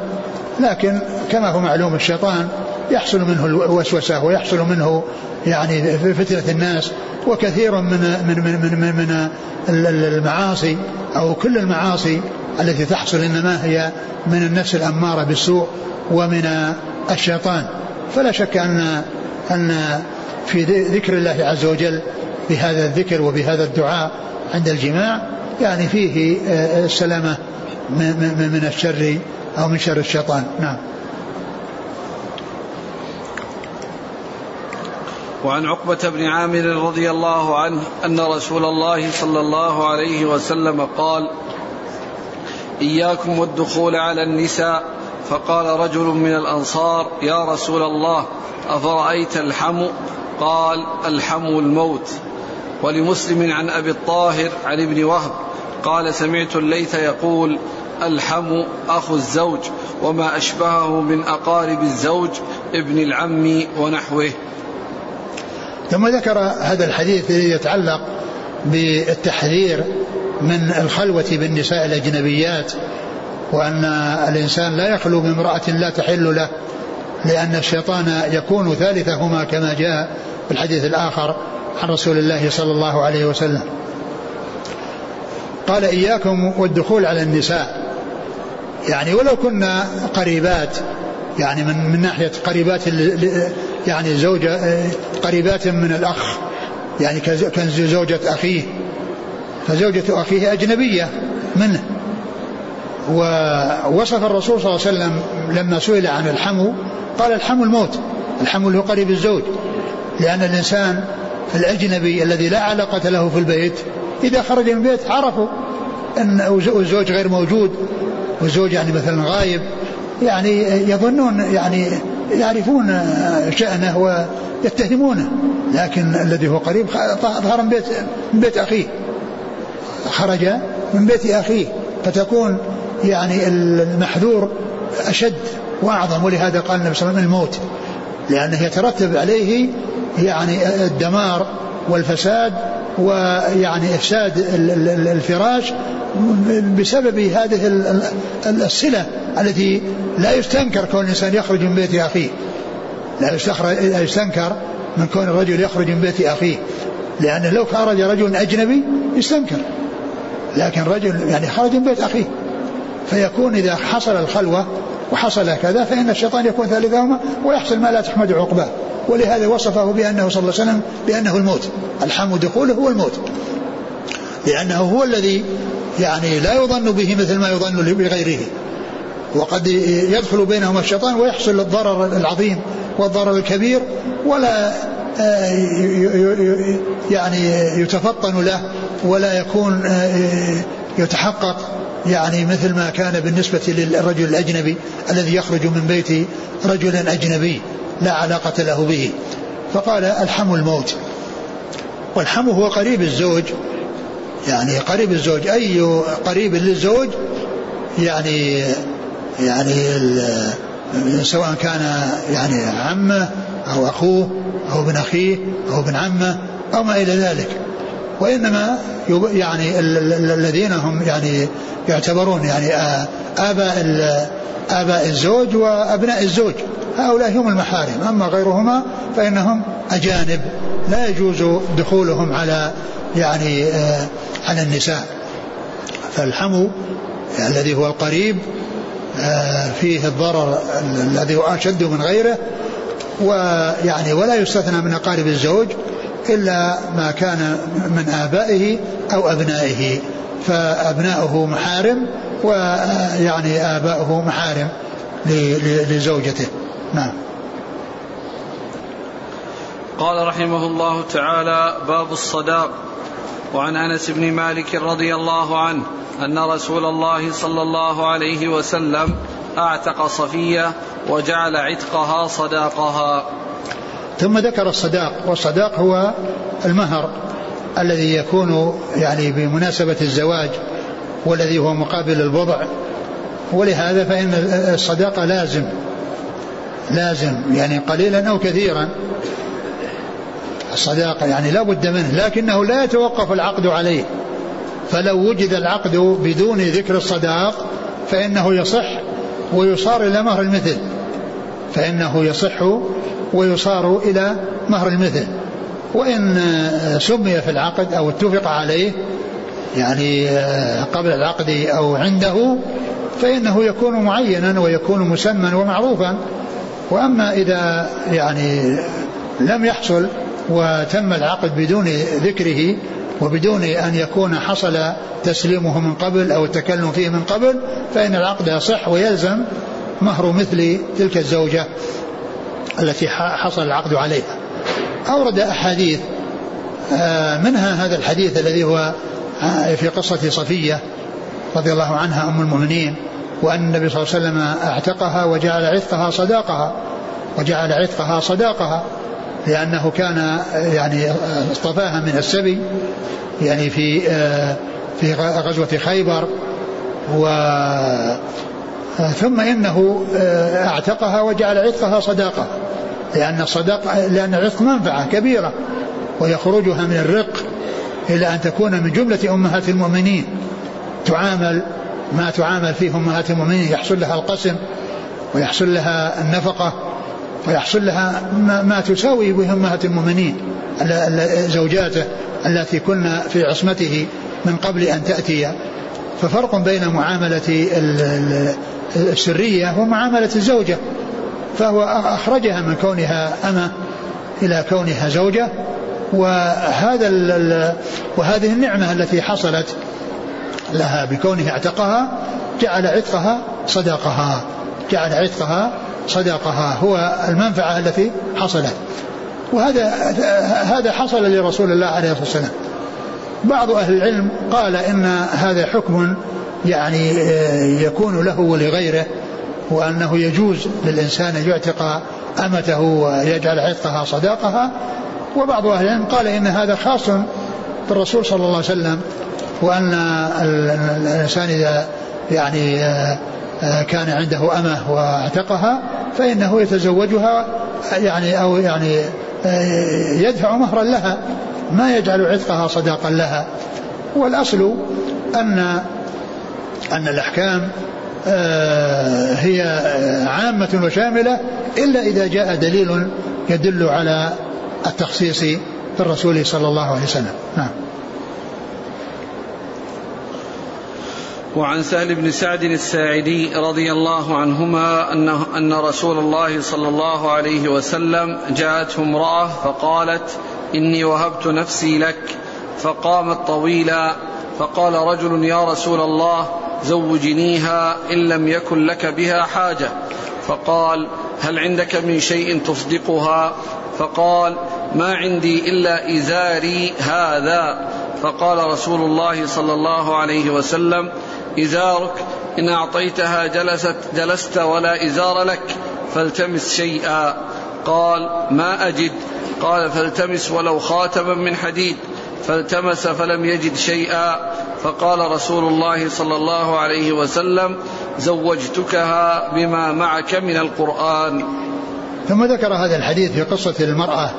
لكن كما هو معلوم الشيطان يحصل منه الوسوسة ويحصل منه يعني فتنة الناس وكثير من من من من, من المعاصي أو كل المعاصي التي تحصل إنما هي من النفس الأمارة بالسوء ومن الشيطان. فلا شك أن أن في ذكر الله عز وجل بهذا الذكر وبهذا الدعاء عند الجماع يعني فيه آه، السلامة من الشر أو من شر الشيطان. نعم. وعن عقبة بن عامر رضي الله عنه أن رسول الله صلى الله عليه وسلم قال إياكم والدخول على النساء. فقال رجل من الأنصار يا رسول الله أفرأيت الحم قال الحم الموت. ولمسلم عن أبي الطاهر عن ابن وهب قال سمعت الليث يقول الحم أخو الزوج وما أشبهه من أقارب الزوج ابن العم ونحوه. ثم ذكر هذا الحديث الذي يتعلق بالتحذير من الخلوة بالنساء الأجنبيات وأن الإنسان لا يخلو بامرأة لا تحل له لأن الشيطان يكون ثالثهما كما جاء في الحديث الآخر عن رسول الله صلى الله عليه وسلم. قال إياكم والدخول على النساء. يعني ولو كنا قريبات يعني من من ناحية قريبات يعني زوجة قريبات من الأخ يعني كزوجة أخيه. فزوجة أخيه أجنبية منه. ووصف الرسول صلى الله عليه وسلم لما سئل عن الحمو قال الحمو الموت الحمو هو قريب الزوج. لأن الإنسان الأجنبي الذي لا علاقة له في البيت إذا خرج من البيت عرفوا أن الزوج غير موجود. والزوج يعني مثلا غايب يعني يظنون يعني يعرفون شأنه ويتهمونه لكن الذي هو قريب ظهر من بيت من بيت أخيه. خرج من بيت أخيه. فتكون يعني المحذور أشد وأعظم ولهذا قال النبي صلى الله عليه وسلم الموت لأنه يترتب عليه يعني الدمار والفساد ويعني إفساد الفراش بسبب هذه الصلة التي لا يستنكر كون الإنسان يخرج من بيت أخيه. لا يستنكر من كون الرجل يخرج من بيت أخيه. لأنه لو خرج رجل أجنبي يستنكر. لكن رجل يعني خرج من بيت أخيه. فيكون إذا حصل الخلوة وحصل كذا فإن الشيطان يكون ثالثهما ويحصل ما لا تحمد عقباه. ولهذا وصفه بأنه صلى الله عليه وسلم بأنه الموت. الحم دخوله هو الموت. لأنه هو الذي يعني لا يظن به مثل ما يظن بغيره وقد يدخل بينهما الشيطان ويحصل الضرر العظيم والضرر الكبير ولا آه، يعني يتفطن له ولا يكون آه، يتحقق يعني مثل ما كان بالنسبة للرجل الأجنبي الذي يخرج من بيت رجل أجنبي لا علاقة له به. فقال الحم الموت. والحم هو قريب الزوج. يعني قريب الزوج أي قريب للزوج يعني يعني سواء كان يعني عمه أو أخوه أو ابن أخيه أو ابن عمه أو ما إلى ذلك. وإنما يعني الذين هم يعني يعتبرون يعني آباء آباء الزوج وأبناء الزوج. هؤلاء هم المحارم. أما غيرهما فإنهم أجانب. لا يجوز دخولهم على يعني على النساء. فالحمو الذي هو القريب فيه الضرر الذي هو أشد من غيره ويعني ولا يستثنى من أقارب الزوج. إلا ما كان من آبائه أو أبنائه فأبناؤه محارم ويعني آباؤه محارم لزوجته. نعم. قال رحمه الله تعالى باب الصداق. وعن أنس بن مالك رضي الله عنه أن رسول الله صلى الله عليه وسلم أعتق صفية وجعل عتقها صداقها. ثم ذكر الصداق والصداق هو المهر الذي يكون يعني بمناسبة الزواج والذي هو مقابل البضع ولهذا فإن الصداقة لازم لازم يعني قليلا أو كثيرا. الصداقة يعني لا بد منه لكنه لا يتوقف العقد عليه. فلو وجد العقد بدون ذكر الصداق فإنه يصح ويصار إلى مهر المثل. فإنه يصح ويصار إلى مهر المثل. وإن سمي في العقد أو اتفق عليه يعني قبل العقد أو عنده فإنه يكون معينا ويكون مسمى ومعروفا. وأما إذا يعني لم يحصل وتم العقد بدون ذكره وبدون أن يكون حصل تسليمه من قبل أو التكلم فيه من قبل فإن العقد يصح ويلزم مهر مثل تلك الزوجة. التي حصل العقد عليها. أورد أحاديث آه، منها هذا الحديث الذي هو آه، في قصة صفية رضي الله عنها أم المؤمنين وأن النبي صلى الله عليه وسلم أعتقها وجعل عتقها صداقها وجعل عتقها صداقها لأنه كان يعني اصطفاها من السبي يعني في في غزوة خيبر و ثم إنه أعتقها وجعل عتقها صداقة. لأن الصداقه لأن العتق منفعة كبيرة ويخرجها من الرق إلى أن تكون من جملة أمهات المؤمنين. تعامل ما تعامل فيه أمهات المؤمنين يحصل لها القسم ويحصل لها النفقة ويحصل لها ما, ما تساوي به أمهات المؤمنين زوجاته التي كن في عصمته من قبل أن تأتي ففرق بين معاملة السرية ومعاملة الزوجة. فهو أخرجها من كونها أمة إلى كونها زوجة. وهذا وهذه النعمة التي حصلت لها بكونه اعتقها جعل عتقها صداقها. جعل عتقها صداقها. هو المنفعة التي حصلت. وهذا هذا حصل لرسول الله عليه الصلاة والسلام. بعض أهل العلم قال إن هذا حكم يعني يكون له ولغيره وأنه يجوز للإنسان أن يعتق أمته ويجعل عتقها صداقها. وبعض أهل العلم قال إن هذا خاص بالرسول صلى الله عليه وسلم وأن الإنسان إذا يعني كان عنده أمة واعتقها فإنه يتزوجها يعني أو يعني يدفع مهرا لها. ما يجعل عتقها صداقا لها. والأصل أن أن الأحكام هي عامة وشاملة إلا إذا جاء دليل يدل على التخصيص بالرسول صلى الله عليه وسلم. نعم. وعن سهل بن سعد الساعدي رضي الله عنهما أنه أن رسول الله صلى الله عليه وسلم جاءته امرأة فقالت إني وهبت نفسي لك فقامت طويلا فقال رجل يا رسول الله زوجنيها إن لم يكن لك بها حاجة. فقال هل عندك من شيء تصدقها؟ فقال ما عندي إلا إزاري هذا. فقال رسول الله صلى الله عليه وسلم إزارك إن أعطيتها جلست جلست ولا إزار لك فالتمس شيئا. قال ما أجد. قال فالتمس ولو خاتما من حديد. فالتمس فلم يجد شيئا. فقال رسول الله صلى الله عليه وسلم زوجتكها بما معك من القرآن. ثم ذكر هذا الحديث في قصة المرأة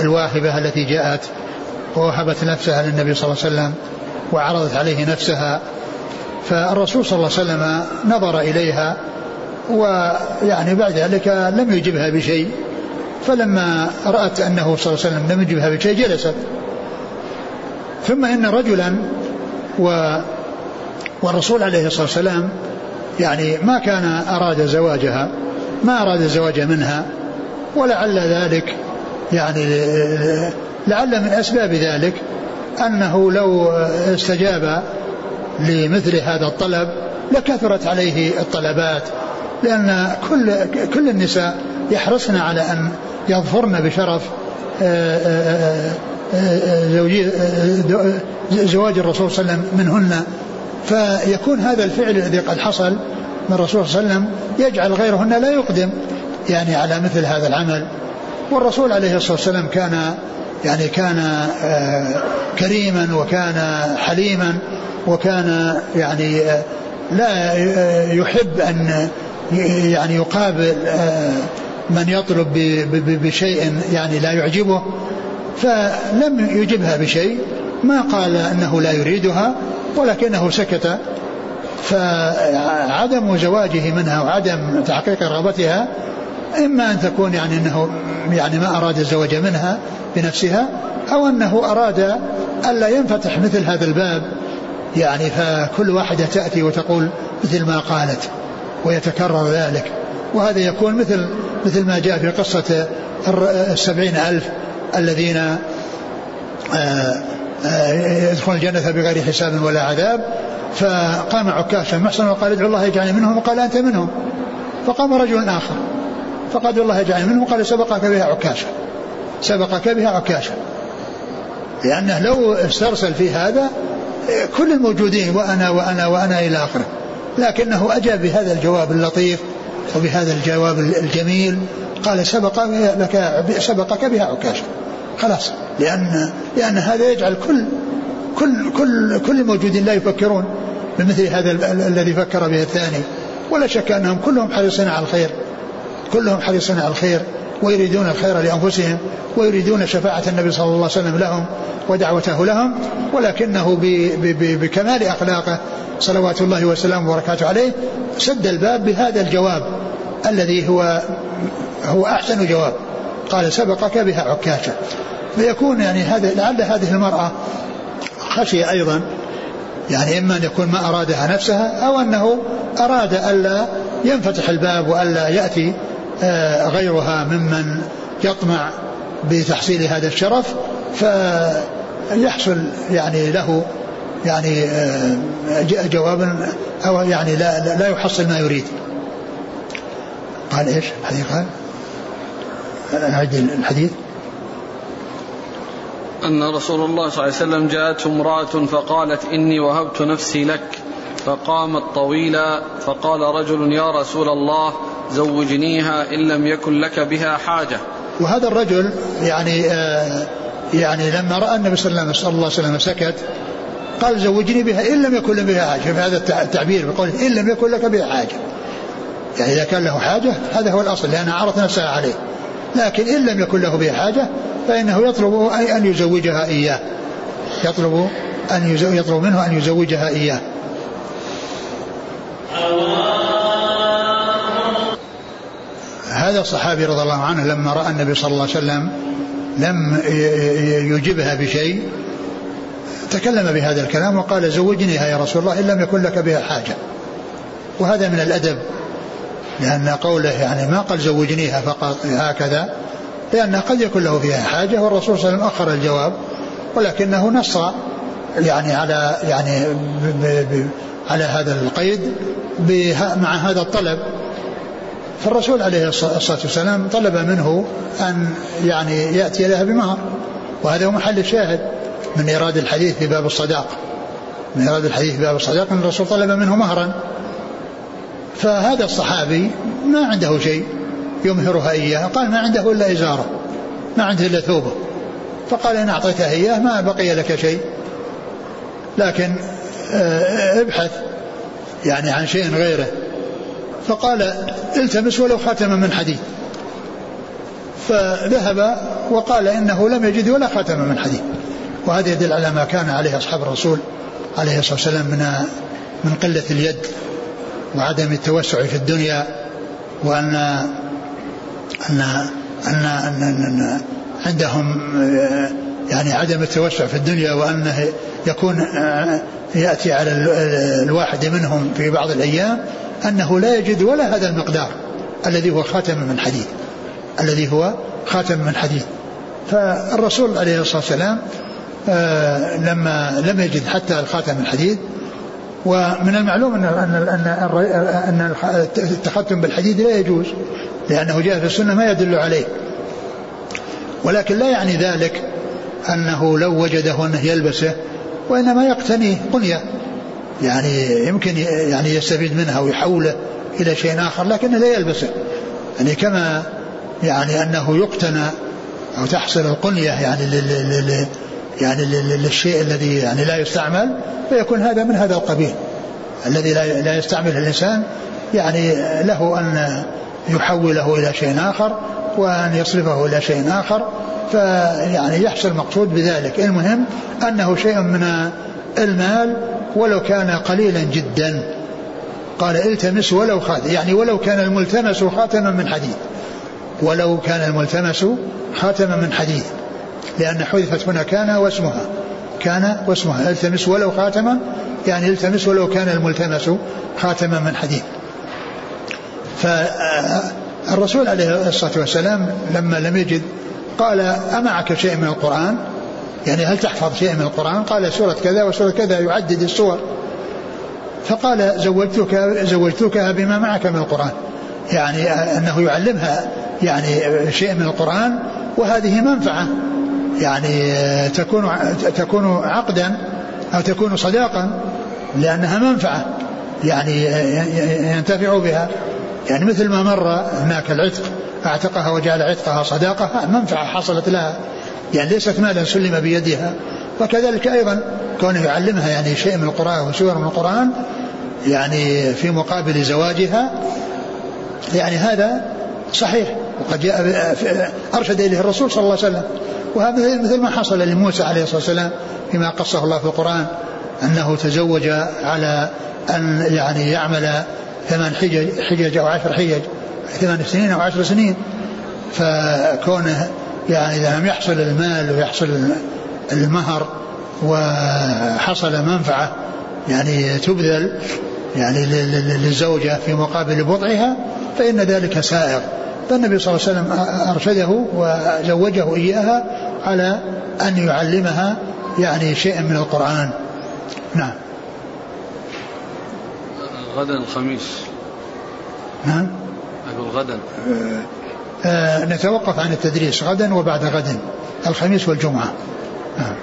الواهبة التي جاءت ووهبت نفسها للنبي صلى الله عليه وسلم وعرضت عليه نفسها. فالرسول صلى الله عليه وسلم نظر إليها ويعني بعد ذلك لم يجبها بشيء. فلما رأت أنه صلى الله عليه وسلم لم يجبها بشيء جلست. ثم إن رجلا و والرسول عليه الصلاة والسلام يعني ما كان أراد زواجها ما أراد الزواج منها ولعل ذلك يعني لعل من أسباب ذلك أنه لو استجاب لمثل هذا الطلب لكثرت عليه الطلبات لأن كل كل النساء يحرصن على أن يظفرن بشرف آه، آه، آه، زواج الرسول صلى الله عليه وسلم منهن. فيكون هذا الفعل الذي قد حصل من الرسول صلى الله عليه وسلم يجعل غيرهن لا يقدم يعني على مثل هذا العمل. والرسول عليه الصلاة والسلام كان يعني كان كريما وكان حليما وكان يعني لا يحب أن يعني يقابل من يطلب بشيء يعني لا يعجبه فلم يجبها بشيء ما قال إنه لا يريدها ولكنه سكت. فعدم زواجه منها وعدم تحقيق رغبتها إما أن تكون يعني إنه يعني ما أراد الزواج منها بنفسها أو أنه أراد ألا ينفتح مثل هذا الباب. يعني فكل واحدة تأتي وتقول مثل ما قالت ويتكرر ذلك. وهذا يكون مثل مثل ما جاء في قصة السبعين ألف الذين آه، آه، يدخلون الجنة بغير حساب ولا عذاب. فقام عكاشا محسن وقال ادعو الله يجعلني منهم وقال أنت منهم. فقام رجل آخر فقال الله يجعلني منهم وقال سبقك بها عكاشا سبقك بها عكاشا لأنه لو استرسل في هذا كل الموجودين وأنا وأنا وأنا إلى آخره. لكنه أجاب بهذا الجواب اللطيف وبهذا الجواب الجميل قال سبق لك سبقك بها عكاشة خلاص. لأن لأن هذا يجعل كل كل كل كل الموجودين لا يفكرون بمثل هذا الذي فكر به الثاني. ولا شك أنهم كلهم حريصين على الخير. كلهم حريصين على الخير. ويريدون الخير لأنفسهم ويريدون شفاعة النبي صلى الله عليه وسلم لهم ودعوته لهم ولكنه بكمال أخلاقه صلوات الله وسلامه وبركاته عليه سد الباب بهذا الجواب الذي هو هو أحسن جواب. قال سبقك بها عكاشة. فيكون يعني هذا لعل هذه المرأة خشي أيضا يعني إما أن يكون ما أرادها نفسها أو أنه أراد ألا ينفتح الباب وألا يأتي غيرها ممن يطمع بتحصيل هذا الشرف فيحصل يعني له يعني آه، جوابا أو يعني لا, لا يحصل ما يريد. قال إيش؟ الحديث قال؟ أعد الحديث. أن رسول الله صلى الله عليه وسلم جاءته امرأة فقالت إني وهبت نفسي لك. فقامت طويلا فقال رجل يا رسول الله زوجنيها إن لم يكن لك بها حاجة. وهذا الرجل يعني آه يعني لما رأى النبي صلى الله عليه وسلم سكت قال زوجني بها إن لم يكن لك بها حاجة. في هذا التعبير بقول إن لم يكن لك بها حاجة. يعني إذا كان له حاجة هذا هو الأصل لأنها عرضت نفسها عليه. لكن إن لم يكن له بها حاجة فإنه يطلب أن يزوجها إياه. يطلب أن يطلب منه أن يزوجها إياه. هذا الصحابي رضي الله عنه لما رأى النبي صلى الله عليه وسلم لم يجبها بشيء تكلم بهذا الكلام وقال زوجنيها يا رسول الله إن لم يكن لك بها حاجة. وهذا من الأدب لأن قوله يعني ما قال زوجنيها فقط هكذا لأن قد يكون له فيها حاجة والرسول صلى الله عليه وسلم أخر الجواب ولكنه نص يعني على يعني على هذا القيد مع هذا الطلب. فالرسول عليه الصلاة والسلام طلب منه أن يعني يأتي لها بمهر. وهذا هو محل الشاهد من إيراد الحديث في باب الصداق. من إيراد الحديث في باب الصداق أن الرسول طلب منه مهرا. فهذا الصحابي ما عنده شيء يمهرها إياه. قال ما عنده إلا إزارة. ما عنده إلا ثوبه. فقال إن أعطيته إياه ما بقي لك شيء. لكن ابحث يعني عن شيء غيره. فقال التمس ولو خاتما من حديد. فذهب وقال إنه لم يجد ولا خاتما من حديد. وهذا يدل على ما كان عليه أصحاب الرسول عليه الصلاة والسلام من من قلة اليد وعدم التوسع في الدنيا وأن أن أن, أن, أن عندهم يعني عدم التوسع في الدنيا وأنه يكون يأتي على الواحد منهم في بعض الأيام أنه لا يجد ولا هذا المقدار الذي هو خاتم من حديد الذي هو خاتم من حديد. فالرسول عليه الصلاة والسلام آه، لما لم يجد حتى الخاتم من حديد ومن المعلوم ان ان ان التختم بالحديد لا يجوز لأنه جاء في السنة ما يدل عليه. ولكن لا يعني ذلك أنه لو وجده أنه يلبسه وإنما يقتنيه قنيه يعني يمكن يعني يستفيد منها ويحوله إلى شيء آخر لكنه لا يلبسه يعني كما يعني أنه يقتنى أو تحصل القنية يعني لل يعني للشيء الذي يعني لا يستعمل فيكون هذا من هذا القبيل. الذي لا يستعمله الإنسان يعني له أن يحوله إلى شيء آخر وان يصرفه إلى شيء آخر فيعني يحصل المقصود بذلك. المهم أنه شيء من المال ولو كان قليلا جدا. قال التمس ولو خاتم يعني ولو كان الملتمس خاتما من حديد. ولو كان الملتمس خاتما من حديد لأن حذفت هنا كان واسمها. كان واسمها. التمس ولو خاتما يعني التمس ولو كان الملتمس خاتما من حديد. فالرسول عليه الصلاة والسلام لما لم يجد قال أمعك شيء من القرآن؟ يعني هل تحفظ شيء من القرآن؟ قال سورة كذا وسورة كذا يعدد السور. فقال زوجتك زوجتك بما معك من القرآن. يعني أنه يعلمها يعني شيء من القرآن وهذه منفعة. يعني تكون تكون عقدا أو تكون صداقا لأنها منفعة. يعني ينتفع بها. يعني مثل ما مر هناك العتق أعتقها وجعل عتقها صداقة منفعة حصلت لها. يعني ليست مالا سلم بيدها. وكذلك أيضا كونه يعلمها يعني شيء من القرآن وسور من القرآن يعني في مقابل زواجها يعني هذا صحيح. وقد جاء أرشد إليه الرسول صلى الله عليه وسلم. وهذا مثل ما حصل لموسى عليه الصلاة والسلام فيما قصه الله في القرآن أنه تزوج على أن يعني يعمل ثمان حجج, حجج أو عشر حجج ثمان سنين أو عشر سنين. فكونه يعني إذا لم يحصل المال ويحصل المهر وحصل منفعة يعني تبذل يعني للزوجة في مقابل بضعها فإن ذلك سائغ فالنبي صلى الله عليه وسلم أرشده وزوجه إياها على أن يعلمها يعني شيئا من القرآن. نعم. غدا الخميس. نعم. أقول غدا آه آه نتوقف عن التدريس غدا وبعد غد الخميس والجمعة. نعم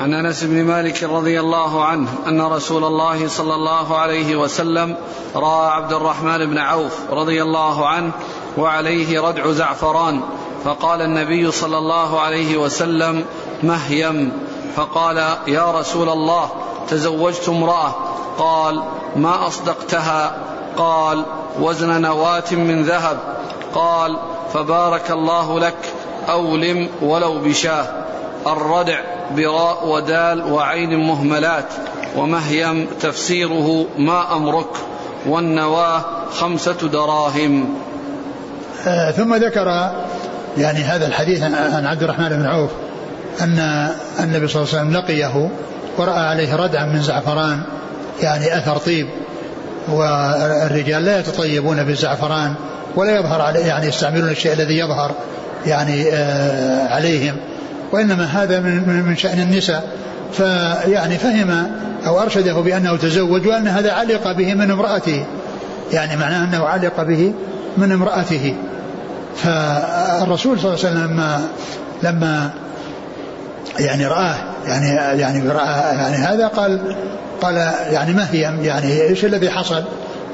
عن أنس بن مالك رضي الله عنه أن رسول الله صلى الله عليه وسلم رأى عبد الرحمن بن عوف رضي الله عنه وعليه ردع زعفران فقال النبي صلى الله عليه وسلم مهيم فقال يا رسول الله تزوجت امرأة قال ما أصدقتها. قال وزن نواة من ذهب. قال فبارك الله لك أولم ولو بشاه. الردع براء ودال وعين مهملات ومهيم تفسيره ما أمرك. والنواة خمسة دراهم. آه ثم ذكر يعني هذا الحديث عن عبد الرحمن بن عوف أن النبي صلى الله عليه وسلم لقيه ورأى عليه ردعا من زعفران يعني أثر طيب والرجال لا يتطيبون بالزعفران ولا يظهر عليه يعني يستعملون الشيء الذي يظهر يعني آه عليهم وإنما هذا من, من شأن النساء. فيعني فهم أو أرشده بأنه تزوج وأن هذا علق به من امرأته يعني معناه أنه علق به من امرأته. فالرسول صلى الله عليه وسلم لما لما يعني رآه يعني يعني رأى يعني هذا قال قال يعني ما هي؟ يعني إيش الذي حصل؟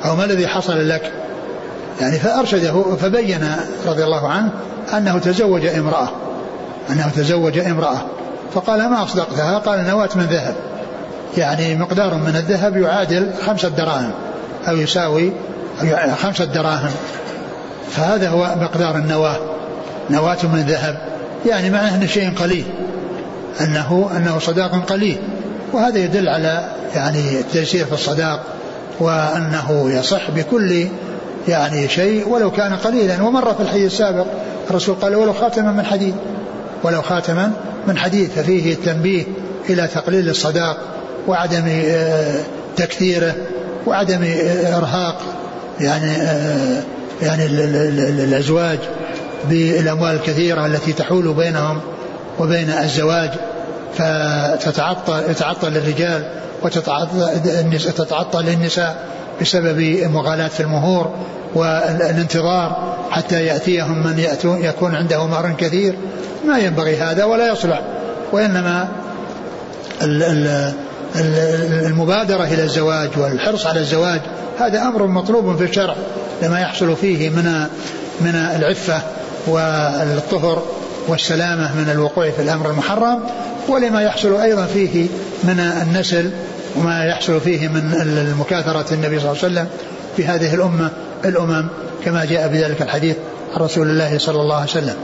أو ما الذي حصل لك؟ يعني فأرشده فبين رضي الله عنه أنه تزوج امرأة أنه تزوج امرأة. فقال ما أصدقتها؟ قال نواة من ذهب. يعني مقدار من الذهب يعادل خمسة دراهم أو يساوي خمسة دراهم. فهذا هو مقدار النواة نواة من ذهب. يعني معناه أنه شيء قليل أنه أنه صداق قليل. وهذا يدل على يعني التيسير في الصداق وأنه يصح بكل يعني شيء ولو كان قليلا. ومر في الحديث السابق الرسول قال ولو خاتما من حديد ولو خاتما من حديد ففيه التنبيه إلى تقليل الصداق وعدم آه، تكثيره وعدم آه، إرهاق يعني آه، يعني الأزواج بالأموال الكثيرة التي تحول بينهم وبين الزواج. فتتعطل يتعطل الرجال وتتعطل النساء بسبب مغالاة في المهور والانتظار حتى يأتيهم من يأتون يكون عنده مهر كثير. ما ينبغي هذا ولا يصلح. وإنما المبادرة إلى الزواج والحرص على الزواج هذا أمر مطلوب في الشرع لما يحصل فيه من من العفة والطهر والسلامة من الوقوع في الأمر المحرم. ولما يحصل أيضا فيه من النسل وما يحصل فيه من المكاثرة النبي صلى الله عليه وسلم في هذه الأمة الأمم كما جاء بذلك الحديث عن رسول الله صلى الله عليه وسلم.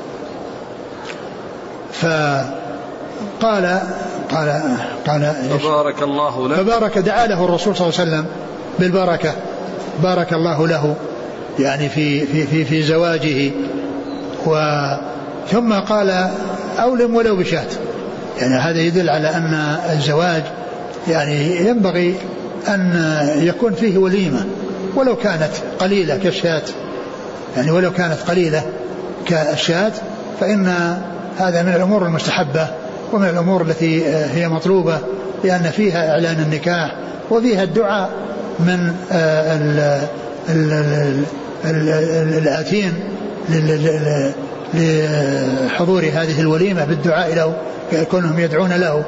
فقال قال قال فبارك الله له فبارك دعا له الرسول صلى الله عليه وسلم بالبركة. بارك الله له يعني في في في, في زواجه. و ثم قال أولم ولو بشاة. يعني هذا يدل على أن الزواج يعني ينبغي أن يكون فيه وليمة ولو كانت قليلة كالشاة. يعني ولو كانت قليلة كالشاة فإن هذا من الأمور المستحبة ومن الأمور التي هي مطلوبة لأن فيها إعلان النكاح وفيها الدعاء من الآتين لحضور هذه الوليمة بالدعاء له كونهم يدعون له.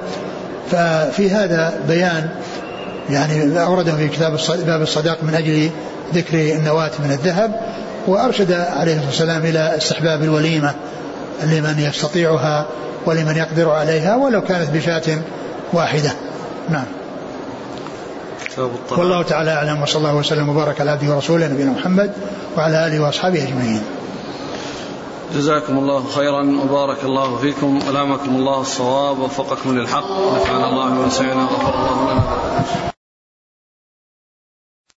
ففي هذا بيان يعني أورده في كتاب باب الصداق من أجل ذكر النواة من الذهب وأرشد عليه الصلاة والسلام إلى استحباب الوليمة لمن يستطيعها ولمن يقدر عليها ولو كانت بشاة واحدة. نعم. والله تعالى أعلم وصلى الله وسلم وبارك على عبده ورسوله نبينا محمد وعلى آله وأصحابه أجمعين. جزاكم الله خيرا وبارك الله فيكم ألامكم الله الصواب ووفقكم للحق. نفعنا الله بما سمعنا غفر الله لنا.